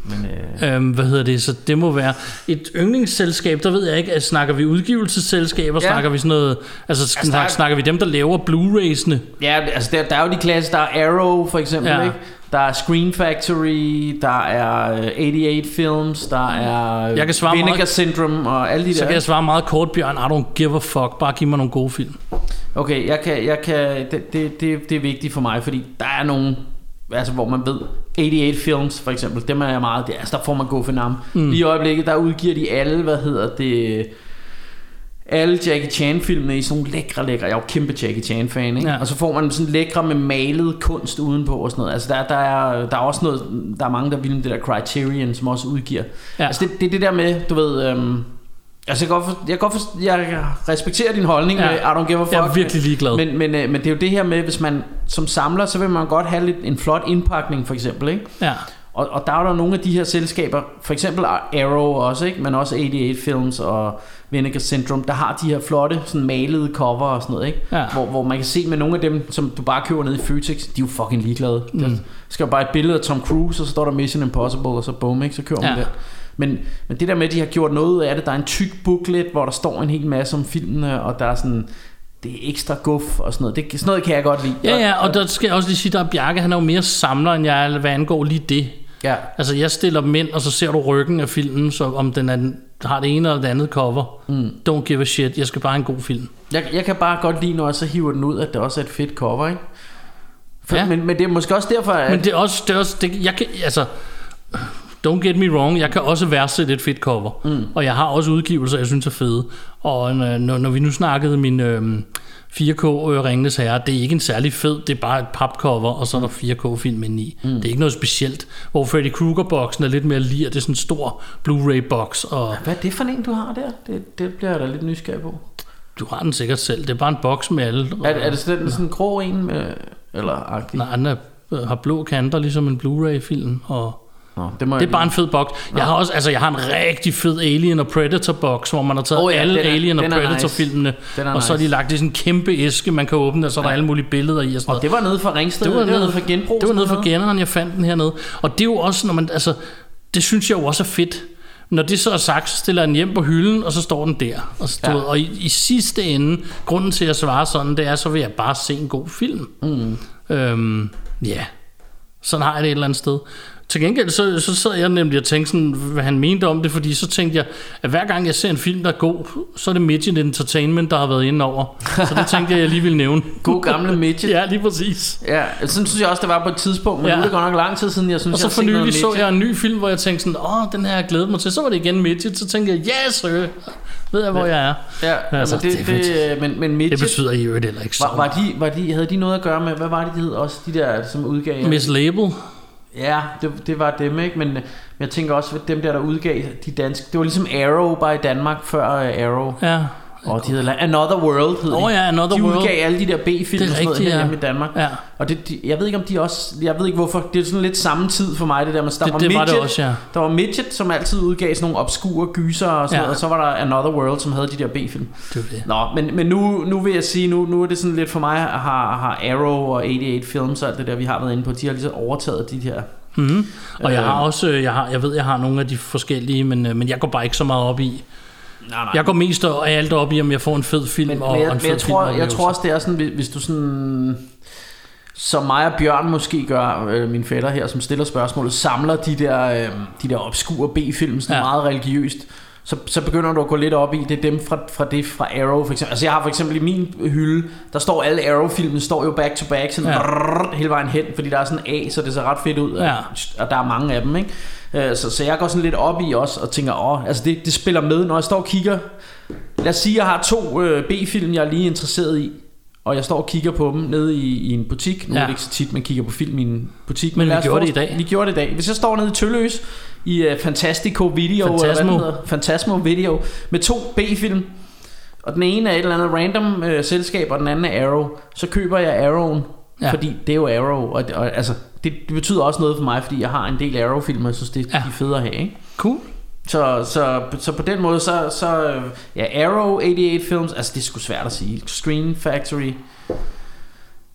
Men, øh, Øhm, hvad hedder det? Så det må være et yndlingsselskab. Der ved jeg ikke, at snakker vi udgivelsesselskaber? Ja. Snakker vi sådan noget... Altså, Altså, snakker, der er- snakker vi dem, der laver Blu-rays'ene? ja, altså der, der er jo de klasse, der er Arrow for eksempel, Ja. ikke? Der er Screen Factory, der er øh, 88 Films, der er Jeg kan svare Vinegar meget- Syndrome og alle de Så der. kan jeg svare meget kort, Bjørn. I don't give a fuck. Bare giv mig nogle gode film. Okay, jeg kan, jeg kan, det, det, det, det er vigtigt for mig, fordi der er nogle, altså hvor man ved, 88 Films for eksempel, dem er jeg meget, det, altså der får man gå for navn. Mm. Lige i øjeblikket, der udgiver de alle, hvad hedder det, alle Jackie Chan filmene i sådan nogle lækre, lækre, jeg er jo kæmpe Jackie Chan fan, ikke? Ja. Og så får man sådan lækre med malet kunst udenpå og sådan noget. Altså der, der, er, der er også noget, der er mange, der vil med det der Criterion, som også udgiver. Ja. Altså det, det er det der med, du ved, øhm, Altså jeg, godt for, jeg, godt for, jeg respekterer din holdning Ja. med I don't give a fuck Jeg er virkelig ligeglad. men, men, øh, men det er jo det her med Hvis man som samler Så vil man godt have lidt, en flot indpakning for eksempel ikke? Ja. Og, og der er der nogle af de her selskaber For eksempel Arrow også ikke? Men også 88 Films og Vinegar Syndrome Der har de her flotte sådan malede cover og sådan noget ikke? Ja. Hvor, hvor man kan se med nogle af dem Som du bare køber ned i Føtex De er jo fucking ligeglade mm. Der skal jo bare et billede af Tom Cruise Og så står der Mission Impossible Og så bum ikke? Så kører ja. det men, men det der med, at de har gjort noget af det, der er en tyk booklet, hvor der står en hel masse om filmene, og der er sådan, det er ekstra guf og sådan noget. Det, sådan noget kan jeg godt lide. Ja, ja, og der skal jeg også lige sige, der er Bjarke, han er jo mere samler, end jeg hvad angår lige det. ja. Altså, jeg stiller dem ind, og så ser du ryggen af filmen, så om den er, har det ene eller det andet cover. Mm. Don't give a shit, jeg skal bare have en god film. Jeg, jeg kan bare godt lide, når jeg så hiver den ud, at det også er et fedt cover, ikke? For, ja. men, men det er måske også derfor, at... Men det er også, det er også det, jeg kan, altså, don't get me wrong, jeg kan også værdsætte et fedt cover. Mm. Og jeg har også udgivelser, jeg synes er fede. Og øh, når, når vi nu snakkede min øh, 4K øh, Ringnes Herre, det er ikke en særlig fed, det er bare et papcover, og så er der 4K-film ind i. Mm. Det er ikke noget specielt. Hvor Freddy Krueger-boksen er lidt mere lir, det er sådan en stor Blu-ray-boks, og Hvad er det for en, du har der? Det, det bliver jeg da lidt nysgerrig på. du har den sikkert selv. Det er bare en boks med alle. Er, er det sådan, sådan en grå en? Med, eller agtig? Nej, den er, har blå kanter, ligesom en Blu-ray-film, og Nå, det, må Det er bare en fed boks. Jeg har også, altså jeg har en rigtig fed Alien og Predator boks, hvor man har taget oh, ja, ja, alle er- Alien og Predator nice. filmene, og så har de lagt det i sådan en kæmpe æske, man kan åbne, og så er der alle mulige billeder i og sådan Og det var nede fra Ringsted? Det var, det var nede fra genbrug? Det var nede fra generen, jeg fandt den hernede. Og det er jo også, når man, altså, det synes jeg jo også er fedt. Når det så er sagt, så stiller jeg den hjem på hylden, og så står den der. Og, så, ja. Ja. og i, i sidste ende, grunden til at svare sådan, det er, så vil jeg bare se en god film. Mm. Øhm, ja, sådan har jeg det et eller andet sted. Til gengæld så, så sad jeg nemlig og tænkte sådan, hvad han mente om det, fordi så tænkte jeg, at hver gang jeg ser en film, der er god, så er det Midget Entertainment, der har været inde over. Så det tænkte jeg, jeg lige ville nævne. God gamle midget. ja, lige præcis. Ja, sådan synes jeg også, det var på et tidspunkt, men ja. Nu er det godt nok lang tid siden, jeg synes, Og så jeg for nylig så jeg en ny film, hvor jeg tænkte sådan, åh, den her jeg glædet mig til. Så var det igen Midget, så tænkte jeg, yes, sir. ved jeg, hvor jeg er. Ja, Altså, det, det det, men, men Det midget, betyder i øvrigt heller ikke så var, var, de, var de, havde de noget at gøre med, hvad var det, de hed også, de der, som udgav? Miss Label. Ja, det, det var dem, ikke? Men, men jeg tænker også, at dem der, der udgav de danske, det var ligesom Arrow bare i Danmark før øh, Arrow. Ja. Og de hed Another World, hed de. ja, Another de World. udgav alle de der B-film er og sådan noget ja. i Danmark. Ja. Og det, de, jeg ved ikke om de også, jeg ved ikke hvorfor, det er sådan lidt samme tid for mig det der med, der Det- var det var det Midget, også, ja. Der var Midget, som altid udgav sådan nogle obskure gyser og sådan Ja. noget, og så var der Another World, som havde de der B-film. Det det. Nå, men, men nu, nu vil jeg sige, nu, nu er det sådan lidt for mig, har, har Arrow og 88 Films og alt det der, vi har været inde på, de har ligesom overtaget de her. Mm-hmm. Og jeg Øh. har også, øh, jeg, har, jeg ved, jeg har nogle af de forskellige, men, øh, men jeg går bare ikke så meget op i. Nej, nej. Jeg går mest og alt op i, om jeg får en fed film Men, og, men, jeg, og en men fed jeg, tror, jeg tror også, det er sådan, hvis- du sådan... Som mig og Bjørn måske gør, øh, min fætter her, som stiller spørgsmålet, samler de der, øh, de der obskure B-film, sådan ja. meget religiøst, så, så begynder du at gå lidt op i, det er dem fra, fra det fra Arrow for eksempel. Altså jeg har for eksempel i min hylde, der står alle Arrow-filmen, står jo back to back, sådan Ja. brrr, hele vejen hen, fordi der er sådan A, så det ser ret fedt ud, Ja. og der er mange af dem, ikke? Øh, Så, så jeg går sådan lidt op i også, og tænker, åh, altså det, det spiller med, når jeg står og kigger Lad os sige, jeg har to øh, B-film, jeg er lige interesseret i, og jeg står og kigger på dem nede i, i en butik. Nu ja. Er det ikke så tit, man kigger på film i en butik. Men vi lad os gjorde det i dag. Vi gjorde det i dag. Hvis jeg står nede i Tølløs i uh, Fantastico Video, eller hvad Fantasmo. Fantasmo Video, med to B-film, og den ene er et eller andet random øh, selskab, og den anden er Arrow, så køber jeg Arrowen, Ja. fordi det er jo Arrow, og, og altså, det, det betyder også noget for mig, fordi jeg har en del Arrow-film, og jeg synes, det er Ja. de fede at have, ikke? Cool. Så, så, så på den måde, så, så øh, ja, Arrow, 88 Films, altså det er sgu svært at sige. Screen Factory.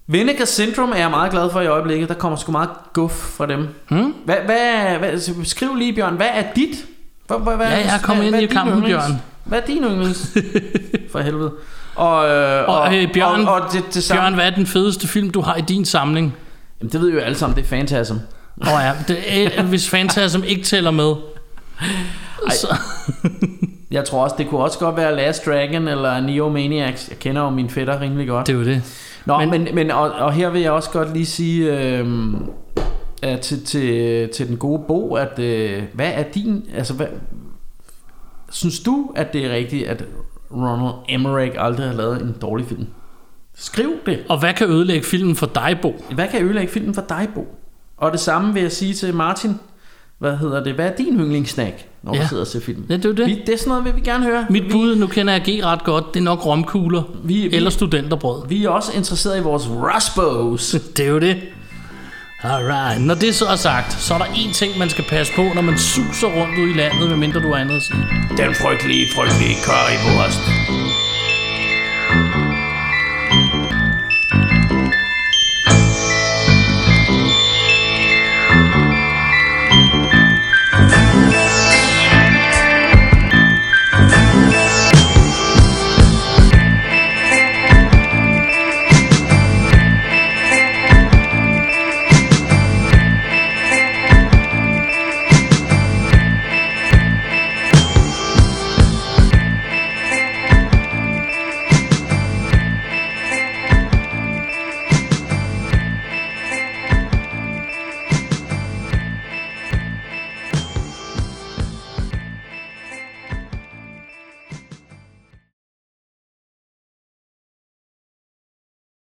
Vinegar Syndrome er jeg meget glad for i øjeblikket. Der kommer sgu meget guf fra dem. Hmm? Hvad, hvad, hvad, skriv lige, Bjørn, hvad er dit? Hvad, hvad, Ja, jeg er hvad, ind i kampen, yndlings? Bjørn. Hvad er din yndlings? for helvede. Og, øh, Og, øh, Bjørn, og, og det, det samme. Bjørn, hvad er den fedeste film, du har i din samling? Jamen, det ved jo alle sammen, det er Phantasm. Åh oh, ja, det er, hvis Phantasm ikke tæller med. Så, Jeg tror også, det kunne også godt være Last Dragon eller Neo Maniacs. Jeg kender jo min fætter rimelig godt. det er jo det. Nå, Men- men, men, men og, og her vil jeg også godt lige sige øh, at til, til, til den gode Bo, at øh, hvad er din, altså hvad, synes du, at det er rigtigt, at Ronald Emmerich aldrig har lavet en dårlig film? Skriv det. Og hvad kan ødelægge filmen for dig, Bo? Hvad kan ødelægge filmen for dig, Bo? Og det samme vil jeg sige til Martin. Hvad hedder det? Hvad er din yndlingssnack, når Ja. du sidder og ser film? Ja, det er jo det. Vi, det er sådan noget, vil vi gerne høre. Mit vi, bud, nu kender jeg G ret godt, det er nok romkugler vi, vi, eller studenterbrød. vi er også interesseret i vores Raspos. Det er jo det. Alright. Når det så er sagt, så er der én ting, man skal passe på, når man suser rundt ud i landet, medmindre du har andet at sige. Den frygtelige, frygtelige currywurst.